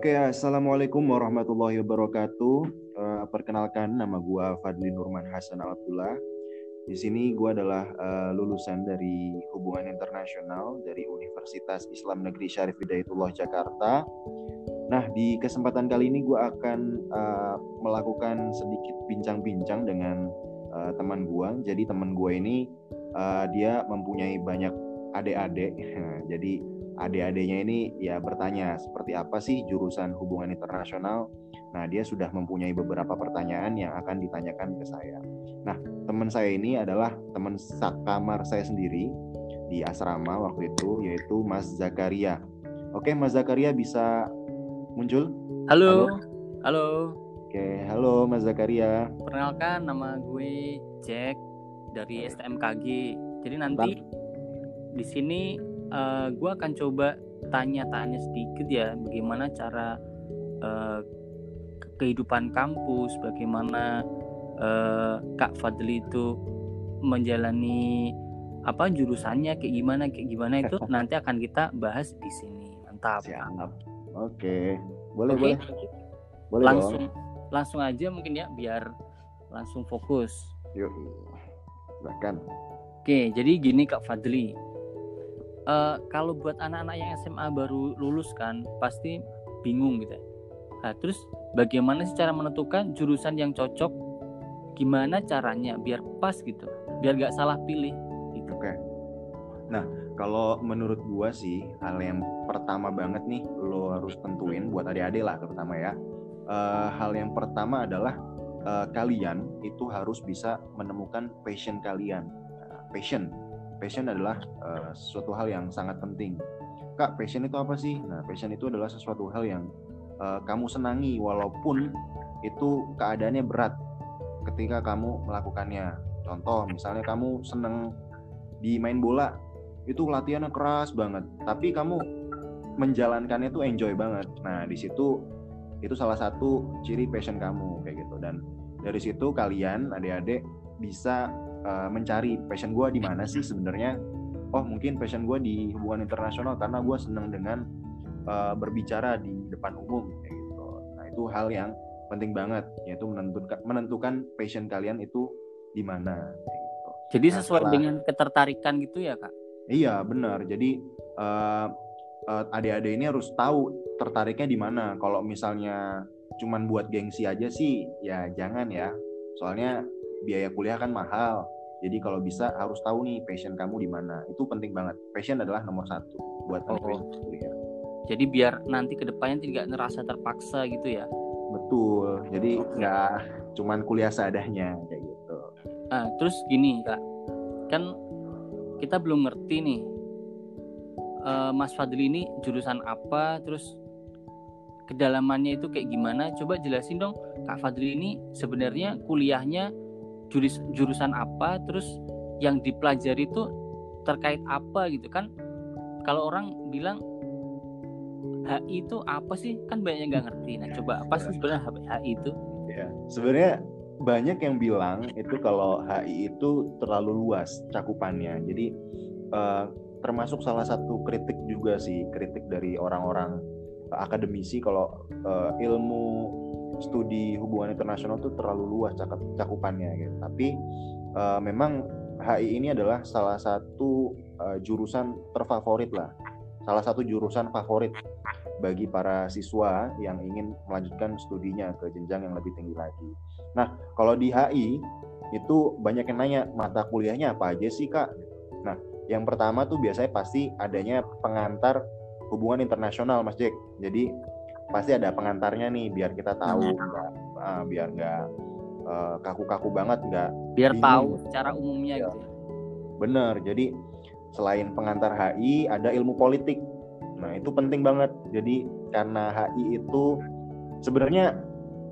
Oke, assalamualaikum warahmatullahi wabarakatuh. Uh, perkenalkan, nama gue Fadli Nurman Hasan Abdullah. Di sini gue adalah uh, lulusan dari Hubungan Internasional dari Universitas Islam Negeri Syarif Hidayatullah Jakarta. Nah, di kesempatan kali ini gue akan uh, melakukan sedikit bincang-bincang dengan uh, teman gue. Jadi teman gue ini uh, dia mempunyai banyak adik-adik. Jadi adik-adiknya ini ya bertanya seperti apa sih jurusan hubungan internasional. Nah, dia sudah mempunyai beberapa pertanyaan yang akan ditanyakan ke saya. Nah, teman saya ini adalah teman kamar saya sendiri di asrama waktu itu yaitu Mas Zakaria. Oke, Mas Zakaria bisa muncul? Halo. Halo. Oke, halo Mas Zakaria. Perkenalkan nama gue Jack dari STMKG. Jadi nanti di sini uh, eh, gue akan coba tanya-tanya sedikit ya bagaimana cara uh, kehidupan kampus, bagaimana uh, Kak Fadli itu menjalani apa jurusannya kayak gimana kayak gimana itu nanti akan kita bahas di sini. Mantap. Siap. Oke. Boleh, Oke. boleh. Boleh langsung dong. langsung aja mungkin ya biar langsung fokus. Yuk. Bahkan. Oke, jadi gini Kak Fadli uh, kalau buat anak-anak yang SMA baru lulus kan pasti bingung gitu. Ya. Nah, terus bagaimana sih cara menentukan jurusan yang cocok? Gimana caranya biar pas gitu, biar gak salah pilih? Gitu. Oke. Nah, kalau menurut gua sih hal yang pertama banget nih lo harus tentuin buat adik-adik lah terutama ya. Uh, hal yang pertama adalah uh, kalian itu harus bisa menemukan passion kalian. Uh, passion passion adalah uh, sesuatu hal yang sangat penting. Kak, passion itu apa sih? Nah, passion itu adalah sesuatu hal yang uh, kamu senangi walaupun itu keadaannya berat ketika kamu melakukannya. Contoh, misalnya kamu seneng di main bola, itu latihannya keras banget, tapi kamu menjalankannya tuh enjoy banget. Nah, di situ itu salah satu ciri passion kamu kayak gitu dan dari situ kalian adik-adik bisa uh, mencari passion gue di mana sih sebenarnya. Oh mungkin passion gue di hubungan internasional karena gue seneng dengan uh, berbicara di depan umum kayak gitu. Nah itu hal yang penting banget yaitu menentukan menentukan passion kalian itu di mana gitu. jadi nah, sesuai setelah, dengan ketertarikan gitu ya kak? Iya benar. Jadi uh, uh, adik-adik ini harus tahu tertariknya di mana. Kalau misalnya cuman buat gengsi aja sih ya jangan ya. Soalnya biaya kuliah kan mahal. Jadi kalau bisa harus tahu nih passion kamu di mana. Itu penting banget. Passion adalah nomor satu buat oh. kuliah. Jadi biar nanti ke depannya tidak ngerasa terpaksa gitu ya? Betul. Jadi nggak cuman kuliah seadanya kayak gitu. Ah terus gini kak. Kan kita belum ngerti nih uh, Mas Fadli ini jurusan apa terus kedalamannya itu kayak gimana? Coba jelasin dong Kak Fadli ini sebenarnya kuliahnya jurus jurusan apa terus yang dipelajari itu terkait apa gitu kan. Kalau orang bilang HI itu apa sih? Kan banyak yang nggak ngerti. Nah coba apa sih sebenarnya HI itu? Ya sebenarnya banyak yang bilang itu kalau HI itu terlalu luas cakupannya. Jadi uh, termasuk salah satu kritik juga sih kritik dari orang-orang akademisi kalau uh, ilmu studi hubungan internasional itu terlalu luas cakupannya gitu. Tapi uh, memang HI ini adalah salah satu uh, jurusan terfavorit lah. Salah satu jurusan favorit bagi para siswa yang ingin melanjutkan studinya ke jenjang yang lebih tinggi lagi. Nah, kalau di HI itu banyak yang nanya mata kuliahnya apa aja sih, Kak? Nah, yang pertama tuh biasanya pasti adanya pengantar hubungan internasional, Mas Jack. Jadi pasti ada pengantarnya nih biar kita tahu nggak uh, biar nggak uh, kaku-kaku banget nggak biar bingung. tahu secara umumnya ya. gitu ya. bener jadi selain pengantar HI ada ilmu politik nah itu penting banget jadi karena HI itu sebenarnya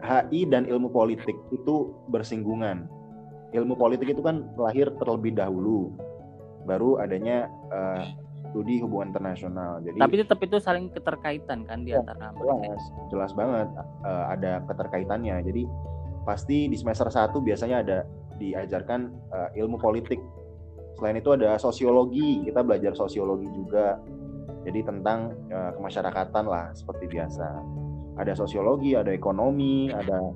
HI dan ilmu politik itu bersinggungan ilmu politik itu kan lahir terlebih dahulu baru adanya uh, studi hubungan internasional. Jadi Tapi tetap itu saling keterkaitan kan di ya, antara jelas, jelas banget uh, ada keterkaitannya. Jadi pasti di semester 1 biasanya ada diajarkan uh, ilmu politik. Selain itu ada sosiologi, kita belajar sosiologi juga. Jadi tentang uh, kemasyarakatan lah seperti biasa. ada sosiologi, ada ekonomi, ada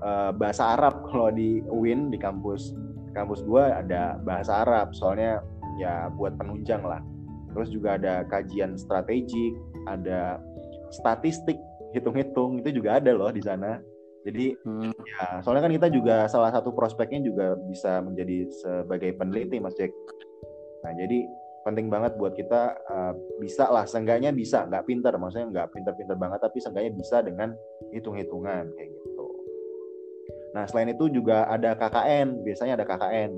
uh, bahasa Arab kalau di UIN di kampus kampus gua ada bahasa Arab soalnya ya buat penunjang lah. Terus juga ada kajian strategik, ada statistik, hitung-hitung itu juga ada loh di sana. Jadi hmm. ya soalnya kan kita juga salah satu prospeknya juga bisa menjadi sebagai peneliti Mas Jack. Nah jadi penting banget buat kita uh, bisa lah, seenggaknya bisa, nggak pinter, maksudnya nggak pinter-pinter banget, tapi seenggaknya bisa dengan hitung-hitungan kayak gitu. Nah selain itu juga ada KKN, biasanya ada KKN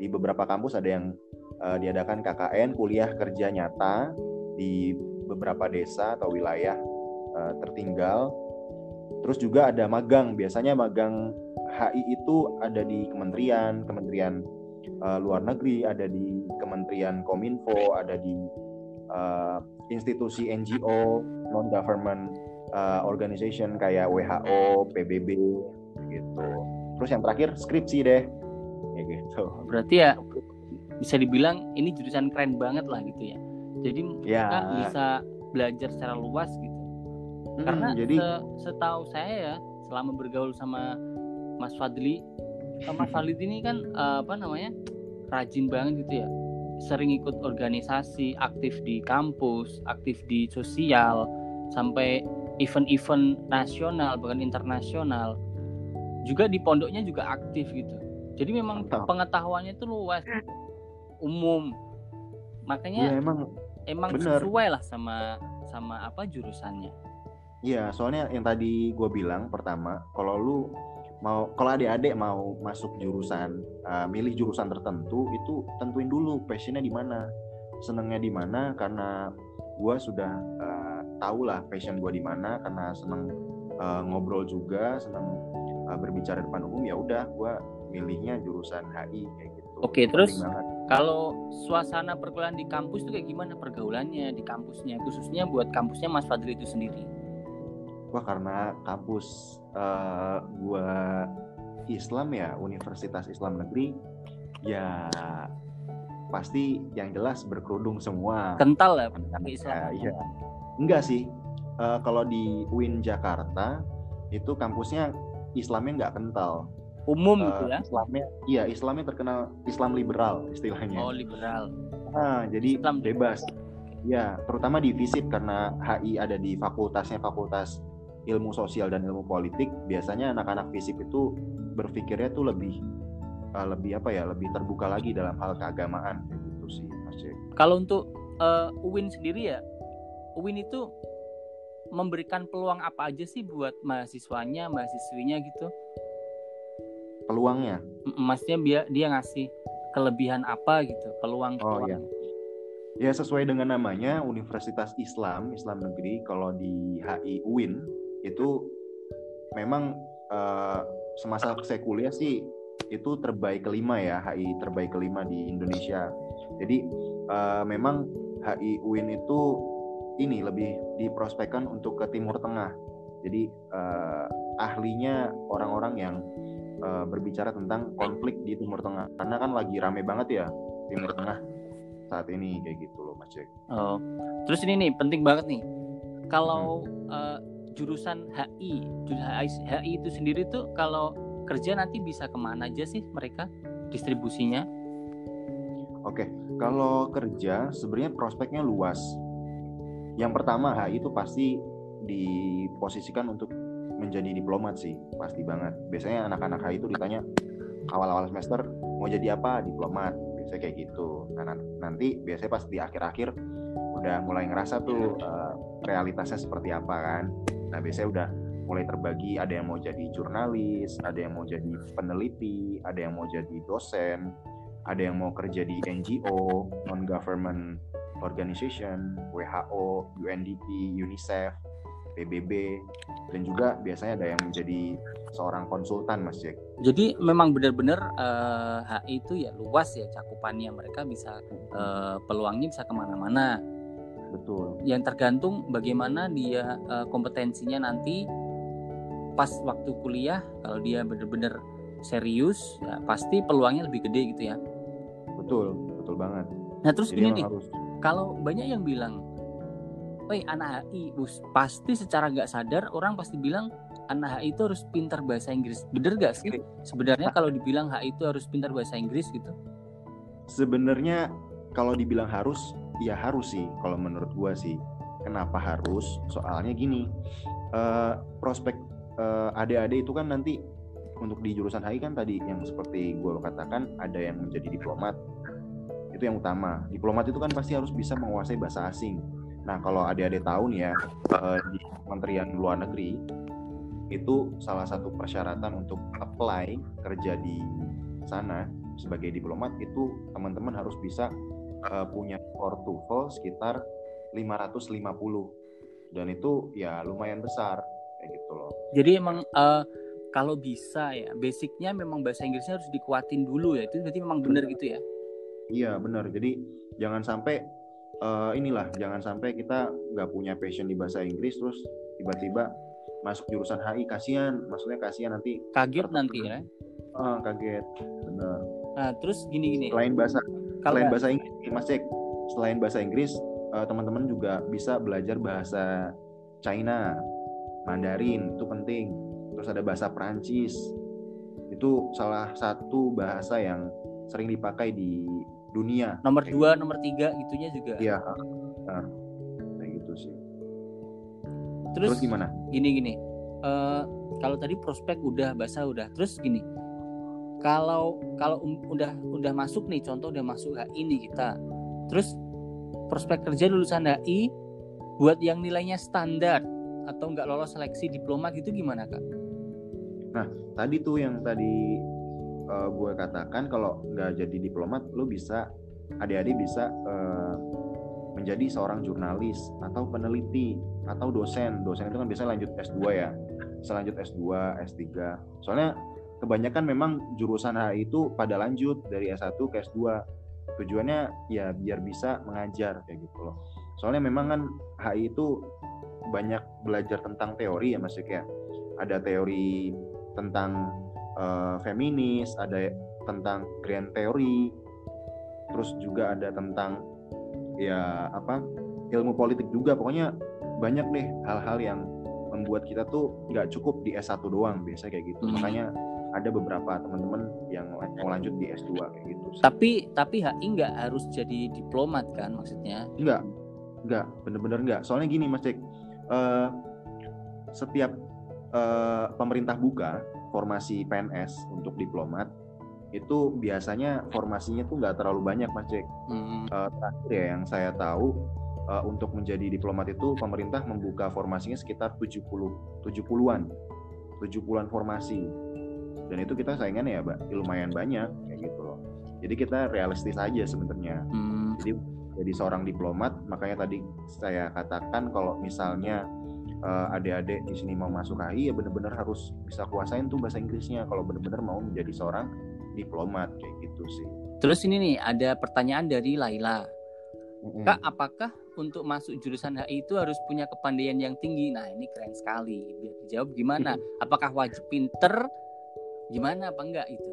di beberapa kampus ada yang uh, diadakan KKN kuliah kerja nyata di beberapa desa atau wilayah uh, tertinggal Terus juga ada magang. Biasanya magang HI itu ada di kementerian, kementerian uh, luar negeri, ada di Kementerian Kominfo, ada di uh, institusi NGO, non government uh, organization kayak WHO, PBB gitu. Terus yang terakhir skripsi deh. Ya gitu. Berarti ya bisa dibilang ini jurusan keren banget lah gitu ya. Jadi ya. kita bisa belajar secara luas gitu Hmm, Karena jadi se setahu saya ya selama bergaul sama Mas Fadli, eh, Mas Fadli ini kan uh, apa namanya rajin banget gitu ya, sering ikut organisasi, aktif di kampus, aktif di sosial, sampai event-event nasional bahkan internasional. Juga di pondoknya juga aktif gitu. Jadi memang Mantap. pengetahuannya itu luas, umum. Makanya ya, emang emang sesuai lah sama sama apa jurusannya. Iya, soalnya yang tadi gue bilang pertama, kalau lu mau kalau adik-adik mau masuk jurusan, uh, milih jurusan tertentu itu tentuin dulu passionnya di mana, senengnya di mana karena gue sudah uh, tahu lah passion gue di mana karena seneng uh, ngobrol juga, seneng uh, berbicara depan umum ya udah gue milihnya jurusan HI kayak gitu. Oke, terus kalau suasana perkuliahan di kampus tuh kayak gimana pergaulannya di kampusnya, khususnya buat kampusnya Mas Fadli itu sendiri? wah karena kampus uh, gua Islam ya Universitas Islam Negeri ya pasti yang jelas berkerudung semua. Kental ya pakai Islam. ya, iya. Enggak sih. Uh, kalau di UIN Jakarta itu kampusnya Islamnya nggak kental umum uh, gitu ya. Islamnya iya Islamnya terkenal Islam liberal istilahnya. Oh liberal. Nah jadi Islam bebas. Ya terutama di FISIP karena HI ada di fakultasnya fakultas ilmu sosial dan ilmu politik. Biasanya anak-anak fisip itu berpikirnya tuh lebih uh, lebih apa ya lebih terbuka lagi dalam hal keagamaan gitu sih Mas. Kalau untuk uh, UIN sendiri ya UIN itu memberikan peluang apa aja sih buat mahasiswanya mahasiswinya gitu? Peluangnya? Maksudnya dia dia ngasih kelebihan apa gitu peluang. Oh, iya. Ya sesuai dengan namanya Universitas Islam Islam Negeri kalau di HI UIN itu memang uh, semasa saya kuliah sih itu terbaik kelima ya HI terbaik kelima di Indonesia. Jadi uh, memang HI UIN itu ini lebih diprospekkan untuk ke Timur Tengah. Jadi uh, ahlinya orang-orang yang uh, berbicara tentang konflik di Timur Tengah. Karena kan lagi rame banget ya Timur Tengah saat ini kayak gitu loh Mas Jack. Oh, terus ini nih penting banget nih. Kalau hmm. uh, jurusan HI jurusan HI itu sendiri tuh kalau kerja nanti bisa ke mana aja sih mereka distribusinya oke kalau kerja sebenarnya prospeknya luas yang pertama HI itu pasti diposisikan untuk menjadi diplomat sih pasti banget. Biasanya anak-anak itu ditanya awal-awal semester mau jadi apa? Diplomat. Biasanya kayak gitu. Nah nanti biasanya pas di akhir-akhir udah mulai ngerasa tuh uh, realitasnya seperti apa kan. Nah biasanya udah mulai terbagi. Ada yang mau jadi jurnalis, ada yang mau jadi peneliti, ada yang mau jadi dosen, ada yang mau kerja di NGO, non-government organization, WHO, UNDP, UNICEF, PBB, dan juga biasanya ada yang menjadi seorang konsultan Mas Jack. Jadi memang benar-benar uh, eh, HI itu ya luas ya cakupannya. Mereka bisa uh, peluangnya bisa ke mana-mana. Betul. Yang tergantung bagaimana dia uh, kompetensinya nanti. Pas waktu kuliah kalau dia benar-benar serius ya pasti peluangnya lebih gede gitu ya. Betul betul banget. Nah terus Jadi ini nih. harus... kalau banyak yang bilang woi anak HI bus. Pasti secara nggak sadar orang pasti bilang anak HI itu harus pintar bahasa Inggris. Bener gak sih? Sebenarnya kalau dibilang HI itu harus pintar bahasa Inggris gitu? Sebenarnya kalau dibilang harus ya harus sih kalau menurut gua sih. Kenapa harus? Soalnya gini uh, prospek uh, adik-adik itu kan nanti untuk di jurusan HI kan tadi yang seperti gue katakan ada yang menjadi diplomat. Itu yang utama. Diplomat itu kan pasti harus bisa menguasai bahasa asing Nah, kalau adik-adik tahu nih ya, eh, di Kementerian Luar Negeri itu salah satu persyaratan untuk apply kerja di sana sebagai diplomat itu teman-teman harus bisa uh, punya skor TOEFL sekitar 550 dan itu ya lumayan besar kayak gitu loh. Jadi emang uh, kalau bisa ya basicnya memang bahasa Inggrisnya harus dikuatin dulu ya itu berarti memang benar gitu ya? Iya benar. Jadi jangan sampai uh, inilah jangan sampai kita nggak punya passion di bahasa Inggris terus tiba-tiba masuk jurusan HI kasihan. Maksudnya kasihan nanti kaget nanti ya? Uh, kaget benar nah terus gini gini selain bahasa Kalau selain bahasa Inggris Mas Cek selain bahasa Inggris uh, teman-teman juga bisa belajar bahasa China Mandarin itu penting. Terus ada bahasa Perancis. Itu salah satu bahasa yang sering dipakai di dunia. Nomor dua gitu. nomor tiga gitunya juga. Iya nah, kayak gitu sih. Terus, terus gimana? gini gini. Uh, kalau tadi prospek udah bahasa udah. Terus gini. Kalau kalau um, udah udah masuk nih contoh udah masuk HI nih kita. Terus prospek kerja lulusan HI buat yang nilainya standar atau nggak lolos seleksi diplomat gitu gimana kak? Nah tadi tuh yang tadi uh, gue katakan kalau nggak jadi diplomat lo bisa adik-adik bisa uh, menjadi seorang jurnalis atau peneliti atau dosen. Dosen itu kan biasanya lanjut S2 ya selanjut S2 S3 soalnya kebanyakan memang jurusan HI itu pada lanjut dari S1 ke S2 tujuannya ya biar bisa mengajar kayak gitu loh. Soalnya memang kan HI itu banyak belajar tentang teori ya mas ya. Ada teori tentang uh, feminis, ada tentang grand theory, terus juga ada tentang ya apa ilmu politik juga. Pokoknya banyak deh hal-hal yang membuat kita tuh nggak cukup di S1 doang biasa kayak gitu. Hmm. Makanya ada beberapa teman-teman yang mau lanjut di S2 kayak gitu. Tapi tapi HI nggak harus jadi diplomat kan maksudnya? Enggak, enggak, bener-bener enggak. Soalnya gini Mas Cek, uh, setiap uh, pemerintah buka formasi PNS untuk diplomat itu biasanya formasinya tuh nggak terlalu banyak mas Jack. Hmm. Uh, terakhir ya yang saya tahu uh, untuk menjadi diplomat itu pemerintah membuka formasinya sekitar 70 70-an. 70-an formasi. Dan itu kita saingannya ya, Mbak, lumayan banyak kayak gitu loh. Jadi kita realistis aja sebenarnya. Hmm. Jadi jadi seorang diplomat, makanya tadi saya katakan kalau misalnya uh, adik-adik di sini mau masuk HI ya bener-bener harus bisa kuasain tuh bahasa Inggrisnya kalau bener-bener mau menjadi seorang diplomat kayak gitu sih. Terus ini nih ada pertanyaan dari Laila. Mm-hmm. Kak, apakah untuk masuk jurusan HI itu harus punya kepandaian yang tinggi? Nah, ini keren sekali. Biar dijawab gimana? Apakah wajib pinter? Gimana apa enggak itu?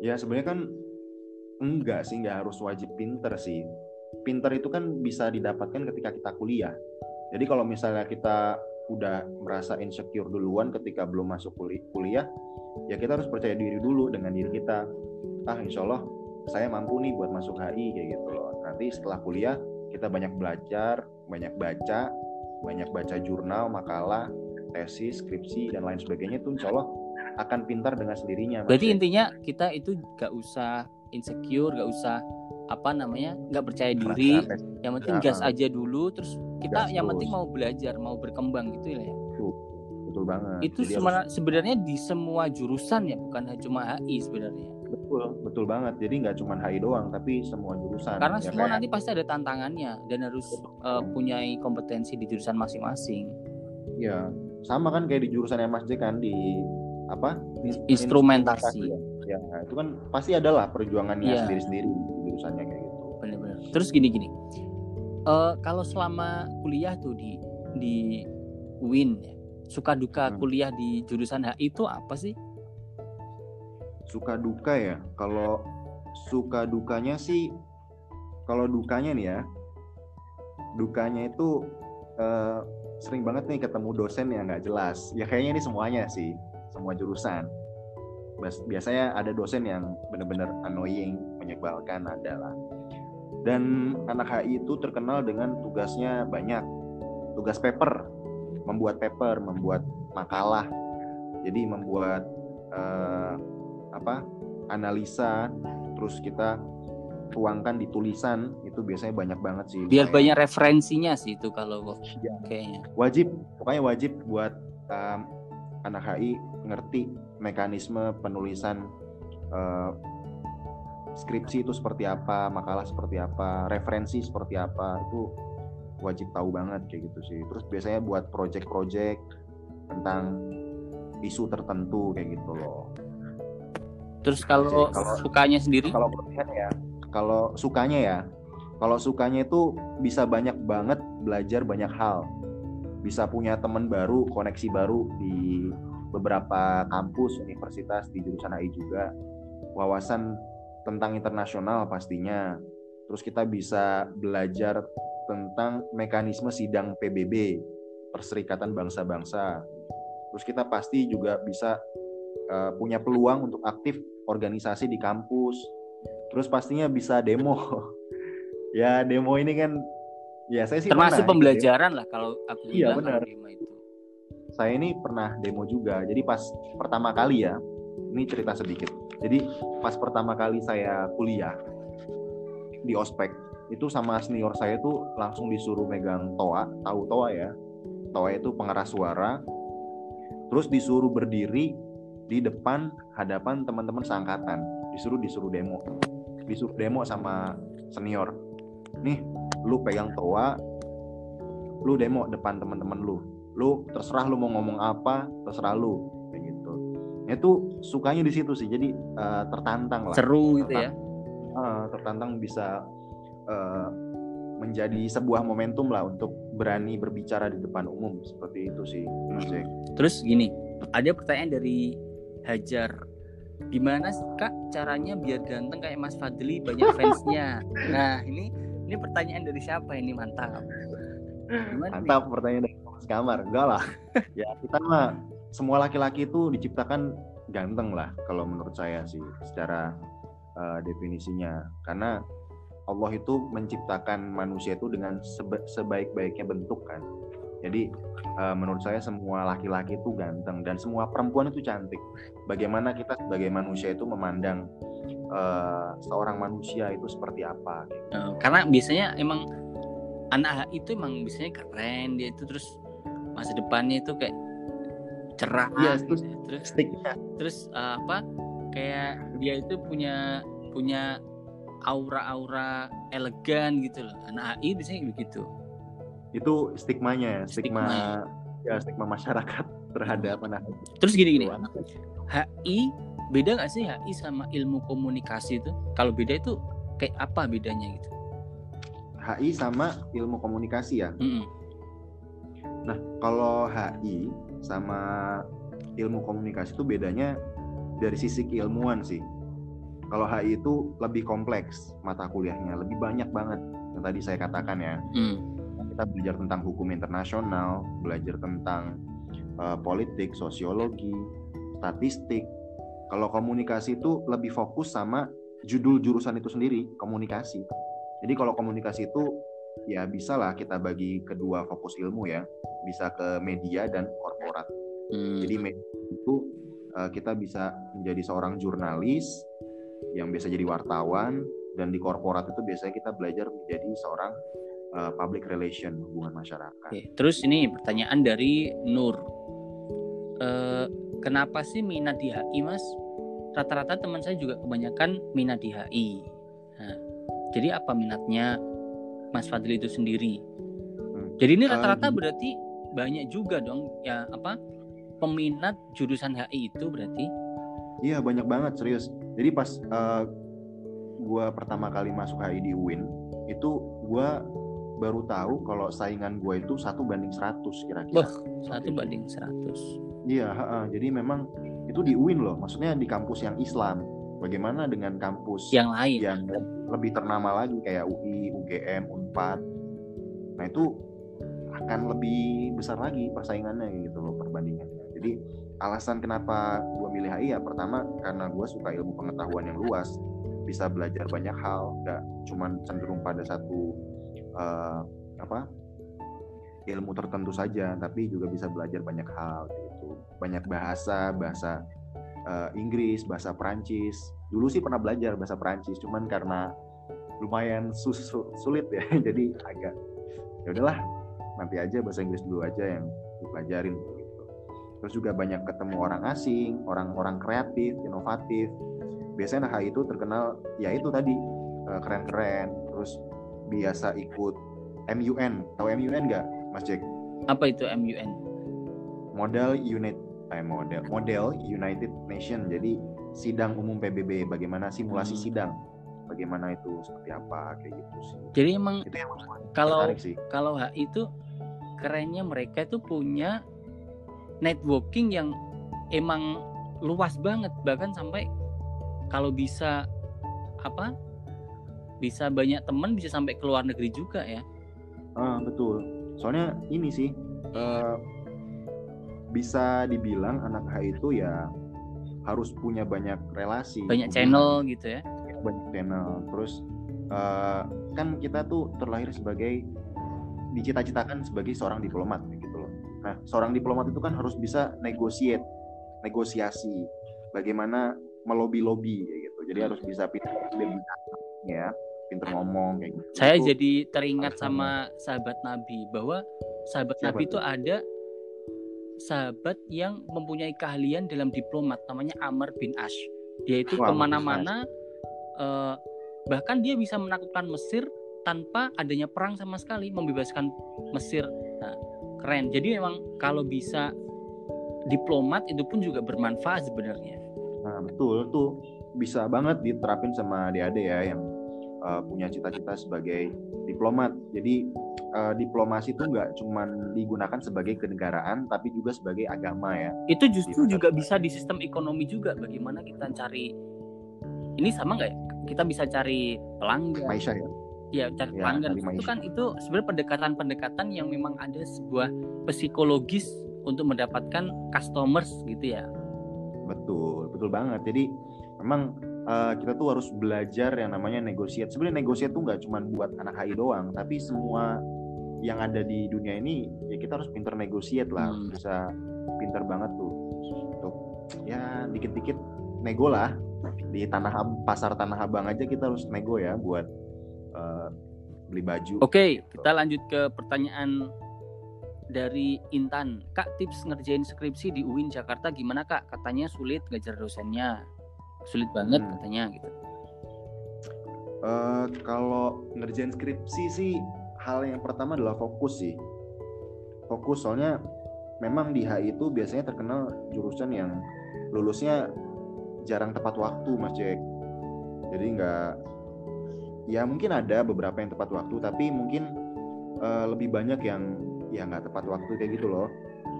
Ya, sebenarnya kan enggak sih, enggak harus wajib pinter sih. Pinter itu kan bisa didapatkan ketika kita kuliah. Jadi kalau misalnya kita udah merasa insecure duluan ketika belum masuk kuliah, ya kita harus percaya diri dulu dengan diri kita. Ah, insya Allah saya mampu nih buat masuk HI kayak gitu loh. Nanti setelah kuliah kita banyak belajar, banyak baca, banyak baca jurnal, makalah, tesis, skripsi dan lain sebagainya itu insya Allah akan pintar dengan sendirinya. Berarti intinya kita itu gak usah insecure, gak usah apa namanya nggak percaya diri yang penting gas aja dulu terus kita gas yang terus. penting mau belajar mau berkembang gitu ya. Betul, betul banget. Itu harus... sebenarnya di semua jurusan ya bukan cuma HI sebenarnya. Betul betul banget. Jadi nggak cuma HI doang tapi semua jurusan karena ya semua kayak... nanti pasti ada tantangannya dan harus uh, punya kompetensi di jurusan masing-masing. Ya sama kan kayak di jurusan yang Mas J kan di apa instrumentasi. ya. ya itu kan pasti adalah perjuangannya ya. sendiri-sendiri jurusannya kayak gitu. Benar-benar terus gini gini uh, kalau selama kuliah tuh di di Win ya, suka duka hmm. kuliah di jurusan HI itu apa sih suka duka ya kalau suka dukanya sih kalau dukanya nih ya dukanya itu uh, sering banget nih ketemu dosen yang nggak jelas. Ya kayaknya ini semuanya sih, semua jurusan. Biasanya ada dosen yang benar-benar annoying, menyebalkan adalah. Dan anak HI itu terkenal dengan tugasnya banyak. Tugas paper, membuat paper, membuat makalah. Jadi membuat uh, apa? analisa terus kita tuangkan di tulisan itu biasanya banyak banget sih. Biar banyak referensinya sih itu kalau ya. kayaknya. Wajib, pokoknya wajib buat um, anak HI ngerti mekanisme penulisan uh, skripsi itu seperti apa, makalah seperti apa, referensi seperti apa itu wajib tahu banget kayak gitu sih. Terus biasanya buat project-project tentang isu tertentu kayak gitu loh. Terus kalau, kalau sukanya sendiri? Kalau ya, kalau sukanya ya kalau sukanya itu bisa banyak banget belajar banyak hal bisa punya teman baru koneksi baru di beberapa kampus universitas di jurusan AI juga wawasan tentang internasional pastinya. Terus kita bisa belajar tentang mekanisme sidang PBB Perserikatan Bangsa-Bangsa. Terus kita pasti juga bisa uh, punya peluang untuk aktif organisasi di kampus. Terus pastinya bisa demo. Ya demo ini kan ya saya sih termasuk pernah, pembelajaran gitu ya. lah kalau aku iya benar. Itu. Saya ini pernah demo juga. Jadi pas pertama kali ya ini cerita sedikit. Jadi pas pertama kali saya kuliah di ospek itu sama senior saya tuh langsung disuruh megang toa. Tahu toa ya? Toa itu pengeras suara. Terus disuruh berdiri di depan hadapan teman-teman seangkatan. Disuruh disuruh demo. Disuruh demo sama senior. Nih lu pegang toa lu demo depan teman-teman lu. Lu terserah lu mau ngomong apa terserah lu itu sukanya di situ sih jadi uh, tertantang lah. Seru gitu ya? Uh, tertantang bisa uh, menjadi sebuah momentum lah untuk berani berbicara di depan umum seperti itu sih terus gini ada pertanyaan dari Hajar. Gimana kak caranya biar ganteng kayak Mas Fadli banyak fansnya? Nah ini ini pertanyaan dari siapa ini? Mantap. Gimana mantap nih? pertanyaan dari Mas Kamar. Enggak lah. Ya kita mah semua laki-laki itu diciptakan ganteng lah kalau menurut saya sih secara uh, definisinya karena Allah itu menciptakan manusia itu dengan seba sebaik-baiknya bentuk kan jadi uh, menurut saya semua laki-laki itu ganteng dan semua perempuan itu cantik. Bagaimana kita sebagai manusia itu memandang uh, seorang manusia itu seperti apa? Gitu. karena biasanya emang anak itu emang biasanya keren dia itu terus masa depannya itu kayak cerah ya, terus gitu. terus sticknya. terus uh, apa kayak dia itu punya punya aura-aura elegan gitu loh. Anak AI biasanya begitu. Itu stigmanya stigma, stigma ya. stigma masyarakat terhadap anak terus gini gini. HI beda nggak sih HI sama ilmu komunikasi itu? Kalau beda itu kayak apa bedanya gitu? HI sama ilmu komunikasi ya? Mm -hmm. nah kalau HI sama ilmu komunikasi itu bedanya dari sisi keilmuan sih kalau HI itu lebih kompleks mata kuliahnya lebih banyak banget yang tadi saya katakan ya mm kita belajar tentang hukum internasional, belajar tentang uh, politik, sosiologi, statistik. Kalau komunikasi itu lebih fokus sama judul jurusan itu sendiri, komunikasi. Jadi kalau komunikasi itu ya bisa lah kita bagi kedua fokus ilmu ya, bisa ke media dan. Hmm. Jadi media itu uh, kita bisa menjadi seorang jurnalis yang biasa jadi wartawan dan di korporat itu biasanya kita belajar menjadi seorang uh, public relation hubungan masyarakat. Oke, terus ini pertanyaan dari Nur. Uh, kenapa sih minat di HI, Mas? Rata-rata teman saya juga kebanyakan minat di HI. Nah, jadi apa minatnya Mas Fadli itu sendiri? Hmm. Jadi ini rata-rata uh, berarti banyak juga dong ya apa peminat jurusan HI itu berarti? Iya banyak banget serius. Jadi pas uh, gue pertama kali masuk HI di UIN itu gue baru tahu kalau saingan gue itu satu banding 100 kira-kira. satu banding 100. Iya, jadi memang itu di UIN loh, maksudnya di kampus yang Islam. Bagaimana dengan kampus yang lain yang lebih ternama lagi kayak UI, UGM, Unpad. Nah itu akan lebih besar lagi persaingannya gitu loh perbandingannya. Alasan kenapa gue milih HI ya pertama karena gue suka ilmu pengetahuan yang luas, bisa belajar banyak hal, nggak cuman cenderung pada satu uh, apa ilmu tertentu saja, tapi juga bisa belajar banyak hal gitu. Banyak bahasa, bahasa uh, Inggris, bahasa Perancis. Dulu sih pernah belajar bahasa Perancis, cuman karena lumayan sus sulit ya, jadi agak ya udahlah nanti aja bahasa Inggris dulu aja yang dipelajarin. Terus juga banyak ketemu orang asing, orang-orang kreatif, inovatif. Biasanya HI itu terkenal ya itu tadi eh, keren-keren, terus biasa ikut MUN. Tahu MUN nggak, Mas Jack? Apa itu MUN? Model Unit eh, model model United Nation. Jadi sidang umum PBB bagaimana simulasi hmm. sidang bagaimana itu seperti apa kayak gitu sih. Jadi emang itu yang kalau kalau HI itu kerennya mereka itu punya networking yang emang luas banget bahkan sampai kalau bisa apa bisa banyak teman bisa sampai ke luar negeri juga ya. Ah betul. Soalnya ini sih uh, bisa dibilang anak H itu ya harus punya banyak relasi. Banyak channel gitu ya? Banyak channel. Terus uh, kan kita tuh terlahir sebagai dicita-citakan sebagai seorang diplomat. Nah, seorang diplomat itu kan harus bisa negotiate, negosiasi, bagaimana melobi-lobi gitu. Jadi harus bisa pintar ya, pintar ngomong kayak gitu. Saya itu, jadi teringat sama sahabat Nabi bahwa sahabat Siapa Nabi itu ada sahabat yang mempunyai keahlian dalam diplomat namanya Amr bin Ash. Dia itu ke mana-mana uh, bahkan dia bisa menaklukkan Mesir tanpa adanya perang sama sekali membebaskan Mesir nah, keren. Jadi memang kalau bisa diplomat itu pun juga bermanfaat sebenarnya. Nah betul. Tuh bisa banget diterapin sama adik-adik ya yang uh, punya cita-cita sebagai diplomat. Jadi uh, diplomasi itu nggak cuma digunakan sebagai kenegaraan tapi juga sebagai agama ya. Itu justru juga bisa di sistem ekonomi juga. Bagaimana kita cari ini sama nggak ya? Kita bisa cari pelanggan. Maisha ya ya cari ya, pelanggan. itu kan itu sebenarnya pendekatan-pendekatan yang memang ada sebuah psikologis untuk mendapatkan customers gitu ya. Betul betul banget. Jadi memang uh, kita tuh harus belajar yang namanya negosiat sebenarnya negosiat tuh nggak cuma buat anak HI doang tapi semua yang ada di dunia ini ya kita harus pinter negosiat lah. Hmm. bisa pinter banget tuh untuk ya dikit-dikit nego lah. Di tanah pasar tanah abang aja kita harus nego ya buat uh, beli baju. Oke, okay, gitu. kita lanjut ke pertanyaan dari Intan. Kak, tips ngerjain skripsi di UIN Jakarta gimana Kak? Katanya sulit ngajar dosennya. Sulit banget hmm. katanya gitu. Uh, kalau ngerjain skripsi sih hal yang pertama adalah fokus sih. Fokus soalnya memang di HI itu biasanya terkenal jurusan yang lulusnya jarang tepat waktu Mas Jack. Jadi nggak ya mungkin ada beberapa yang tepat waktu tapi mungkin uh, lebih banyak yang ya nggak tepat waktu kayak gitu loh.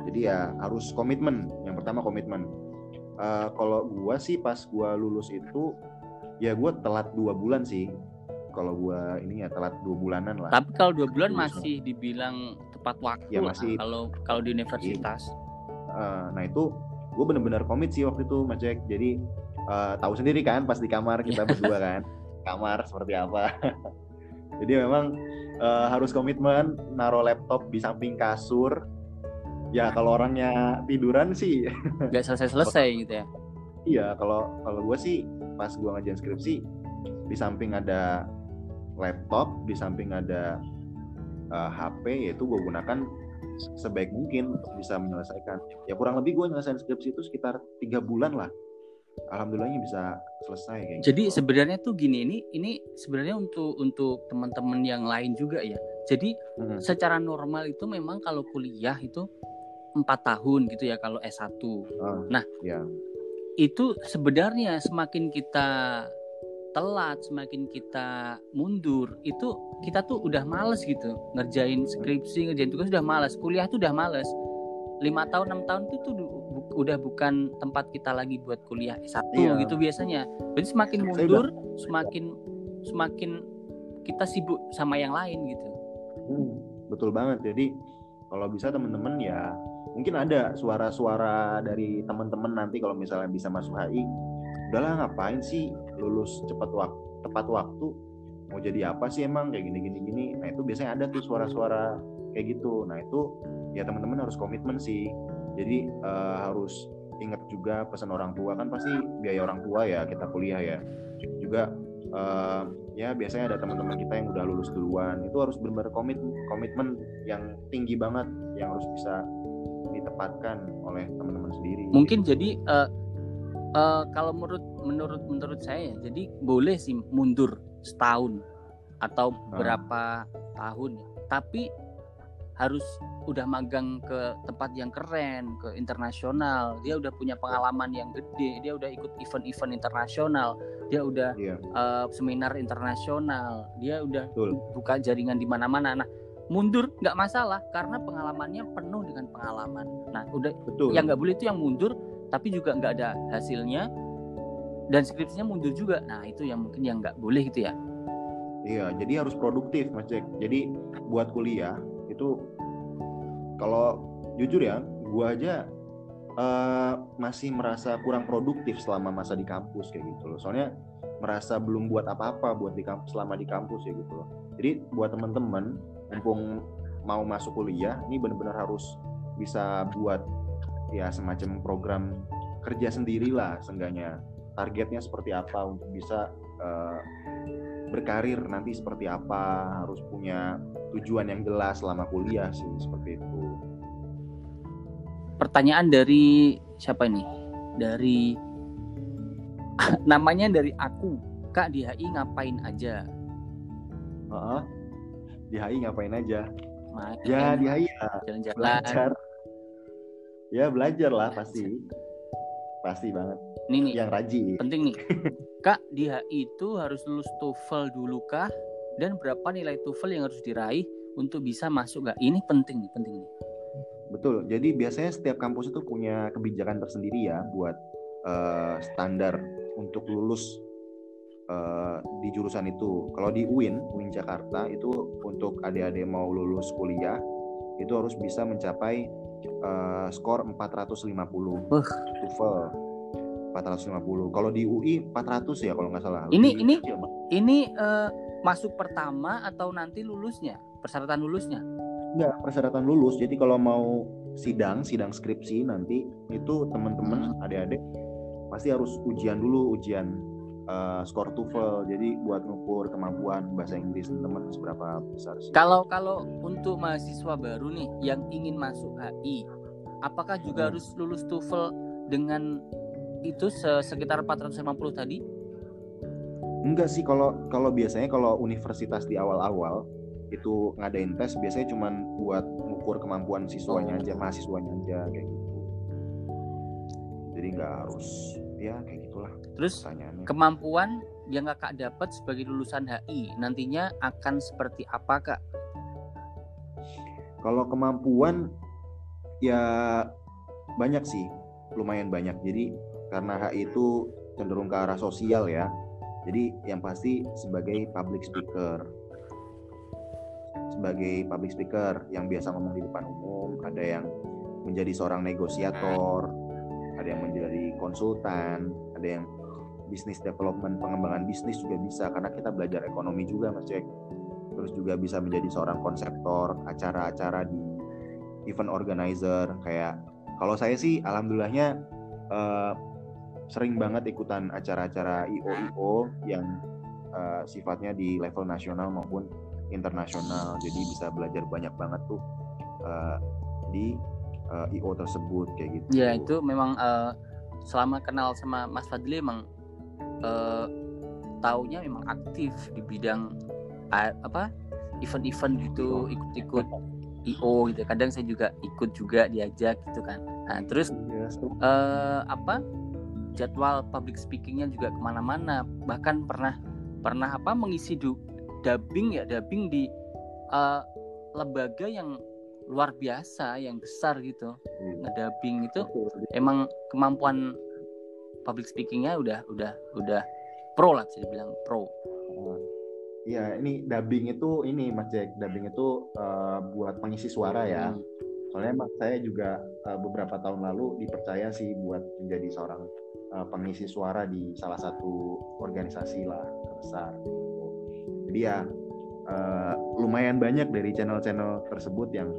Jadi ya harus komitmen. Yang pertama komitmen. Uh, kalau gua sih pas gua lulus itu ya gua telat dua bulan sih. Kalau gua ini ya telat dua bulanan lah. Tapi kalau dua bulan masih dibilang tepat waktu ya, masih kalau kalau di universitas. Uh, nah itu gue bener-bener komit sih waktu itu Mas Jack. Jadi uh, tahu sendiri kan pas di kamar kita berdua kan kamar seperti apa. Jadi memang uh, harus komitmen naruh laptop di samping kasur. Ya kalau orangnya tiduran sih nggak selesai-selesai gitu ya. Iya kalau kalau gue sih pas gue ngajarin skripsi di samping ada laptop, di samping ada uh, eh, HP yaitu gue gunakan sebaik mungkin untuk bisa menyelesaikan. Ya kurang lebih gue nyelesain skripsi itu sekitar tiga bulan lah alhamdulillahnya bisa selesai kayak jadi gitu. sebenarnya tuh gini ini ini sebenarnya untuk untuk teman-teman yang lain juga ya jadi hmm. secara normal itu memang kalau kuliah itu empat tahun gitu ya kalau S1 oh, nah ya. itu sebenarnya semakin kita telat semakin kita mundur itu kita tuh udah males gitu ngerjain skripsi ngerjain tugas udah males kuliah tuh udah males lima tahun enam tahun itu tuh bu, udah bukan tempat kita lagi buat kuliah S1 iya. gitu biasanya. Jadi semakin mundur, semakin semakin kita sibuk sama yang lain gitu. Hmm, betul banget. Jadi kalau bisa teman-teman ya mungkin ada suara-suara dari teman-teman nanti kalau misalnya bisa masuk HI udahlah ngapain sih lulus cepat waktu tepat waktu mau jadi apa sih emang kayak gini gini gini nah itu biasanya ada tuh suara-suara kayak gitu nah itu ya teman-teman harus komitmen sih jadi uh, harus ingat juga pesan orang tua kan pasti biaya orang tua ya kita kuliah ya juga uh, ya biasanya ada teman-teman kita yang udah lulus duluan itu harus benar-benar komit komitmen yang tinggi banget yang harus bisa ditepatkan oleh teman-teman sendiri mungkin jadi uh, uh, kalau menurut menurut menurut saya jadi boleh sih mundur setahun atau ah. berapa hmm. tahun tapi harus udah magang ke tempat yang keren, ke internasional. Dia udah punya pengalaman yang gede, dia udah ikut event-event internasional, dia udah yeah. Iya. uh, seminar internasional, dia udah Betul. buka jaringan di mana-mana. Nah, mundur nggak masalah karena pengalamannya penuh dengan pengalaman. Nah, udah Betul. yang nggak boleh itu yang mundur, tapi juga nggak ada hasilnya dan skripsinya mundur juga. Nah, itu yang mungkin yang nggak boleh gitu ya. Iya, jadi harus produktif, Mas Jack. Jadi buat kuliah itu kalau jujur ya gue aja uh, masih merasa kurang produktif selama masa di kampus kayak gitu loh. Soalnya merasa belum buat apa-apa buat di kampus selama di kampus ya gitu loh. Jadi buat teman-teman mumpung mau masuk kuliah ini benar-benar harus bisa buat ya semacam program kerja sendirilah seenggaknya. Targetnya seperti apa untuk bisa uh, berkarir nanti seperti apa harus punya tujuan yang jelas selama kuliah sih seperti itu. Pertanyaan dari siapa ini? Dari namanya dari aku. Kak di HI ngapain aja? Uh -huh. di HI ngapain aja? Main. ya di HI ya. Jalan-jalan. Belajar. Ya belajar lah pasti. Pasti banget. Ini nih. Yang rajin. Penting nih kak di HI itu harus lulus TOEFL dulu kah? Dan berapa nilai TOEFL yang harus diraih untuk bisa masuk gak ini penting nih penting nih. Betul. Jadi biasanya setiap kampus itu punya kebijakan tersendiri ya buat uh, standar untuk lulus uh, di jurusan itu. Kalau di UIN UIN Jakarta itu untuk adik-adik mau lulus kuliah itu harus bisa mencapai uh, skor 450 uh. TOEFL 450. Kalau di UI 400 ya kalau nggak salah. Ini ini ini uh, masuk pertama atau nanti lulusnya? Persyaratan lulusnya? Enggak, persyaratan lulus. Jadi kalau mau sidang, sidang skripsi nanti itu teman-teman hmm. adik-adik pasti harus ujian dulu, ujian uh, skor TOEFL. Jadi buat ngukur kemampuan bahasa Inggris teman seberapa besar sih. Kalau kalau untuk mahasiswa baru nih yang ingin masuk HI, apakah juga hmm. harus lulus TOEFL dengan itu sekitar 450 tadi? Enggak sih kalau kalau biasanya kalau universitas di awal-awal itu ngadain tes biasanya cuma buat mengukur kemampuan siswanya oh. aja, mahasiswanya aja kayak gitu. Jadi nggak harus ya kayak gitulah. Terus kemampuan yang kakak dapat sebagai lulusan HI nantinya akan seperti apa kak? Kalau kemampuan ya banyak sih, lumayan banyak. Jadi karena HI itu cenderung ke arah sosial ya. Jadi yang pasti sebagai public speaker. Sebagai public speaker yang biasa ngomong di depan umum, ada yang menjadi seorang negosiator, ada yang menjadi konsultan, ada yang bisnis development, pengembangan bisnis juga bisa karena kita belajar ekonomi juga Mas Cek. Terus juga bisa menjadi seorang konseptor acara-acara di event organizer kayak kalau saya sih alhamdulillahnya uh, sering banget ikutan acara-acara IO-IO yang uh, sifatnya di level nasional maupun internasional. Jadi bisa belajar banyak banget tuh uh, di uh, IO tersebut kayak gitu. Ya itu memang uh, selama kenal sama Mas Fadli emang uh, taunya memang aktif di bidang uh, apa event-event gitu ikut-ikut IO gitu. Kadang saya juga ikut juga diajak gitu kan. Nah terus yes. Iya, uh, apa jadwal public speakingnya juga ke mana-mana. Bahkan pernah pernah apa mengisi du, dubbing ya dubbing di uh, lembaga yang luar biasa yang besar gitu. Hmm. ngedubbing itu emang kemampuan public speakingnya udah udah udah pro lah bisa dibilang pro. Iya, ini dubbing itu ini Mas Jack, dubbing itu uh, buat pengisi suara ya. Hmm. Soalnya emang saya juga uh, beberapa tahun lalu dipercaya sih buat menjadi seorang uh, pengisi suara di salah satu organisasi lah besar gitu. jadi ya uh, lumayan banyak dari channel-channel tersebut yang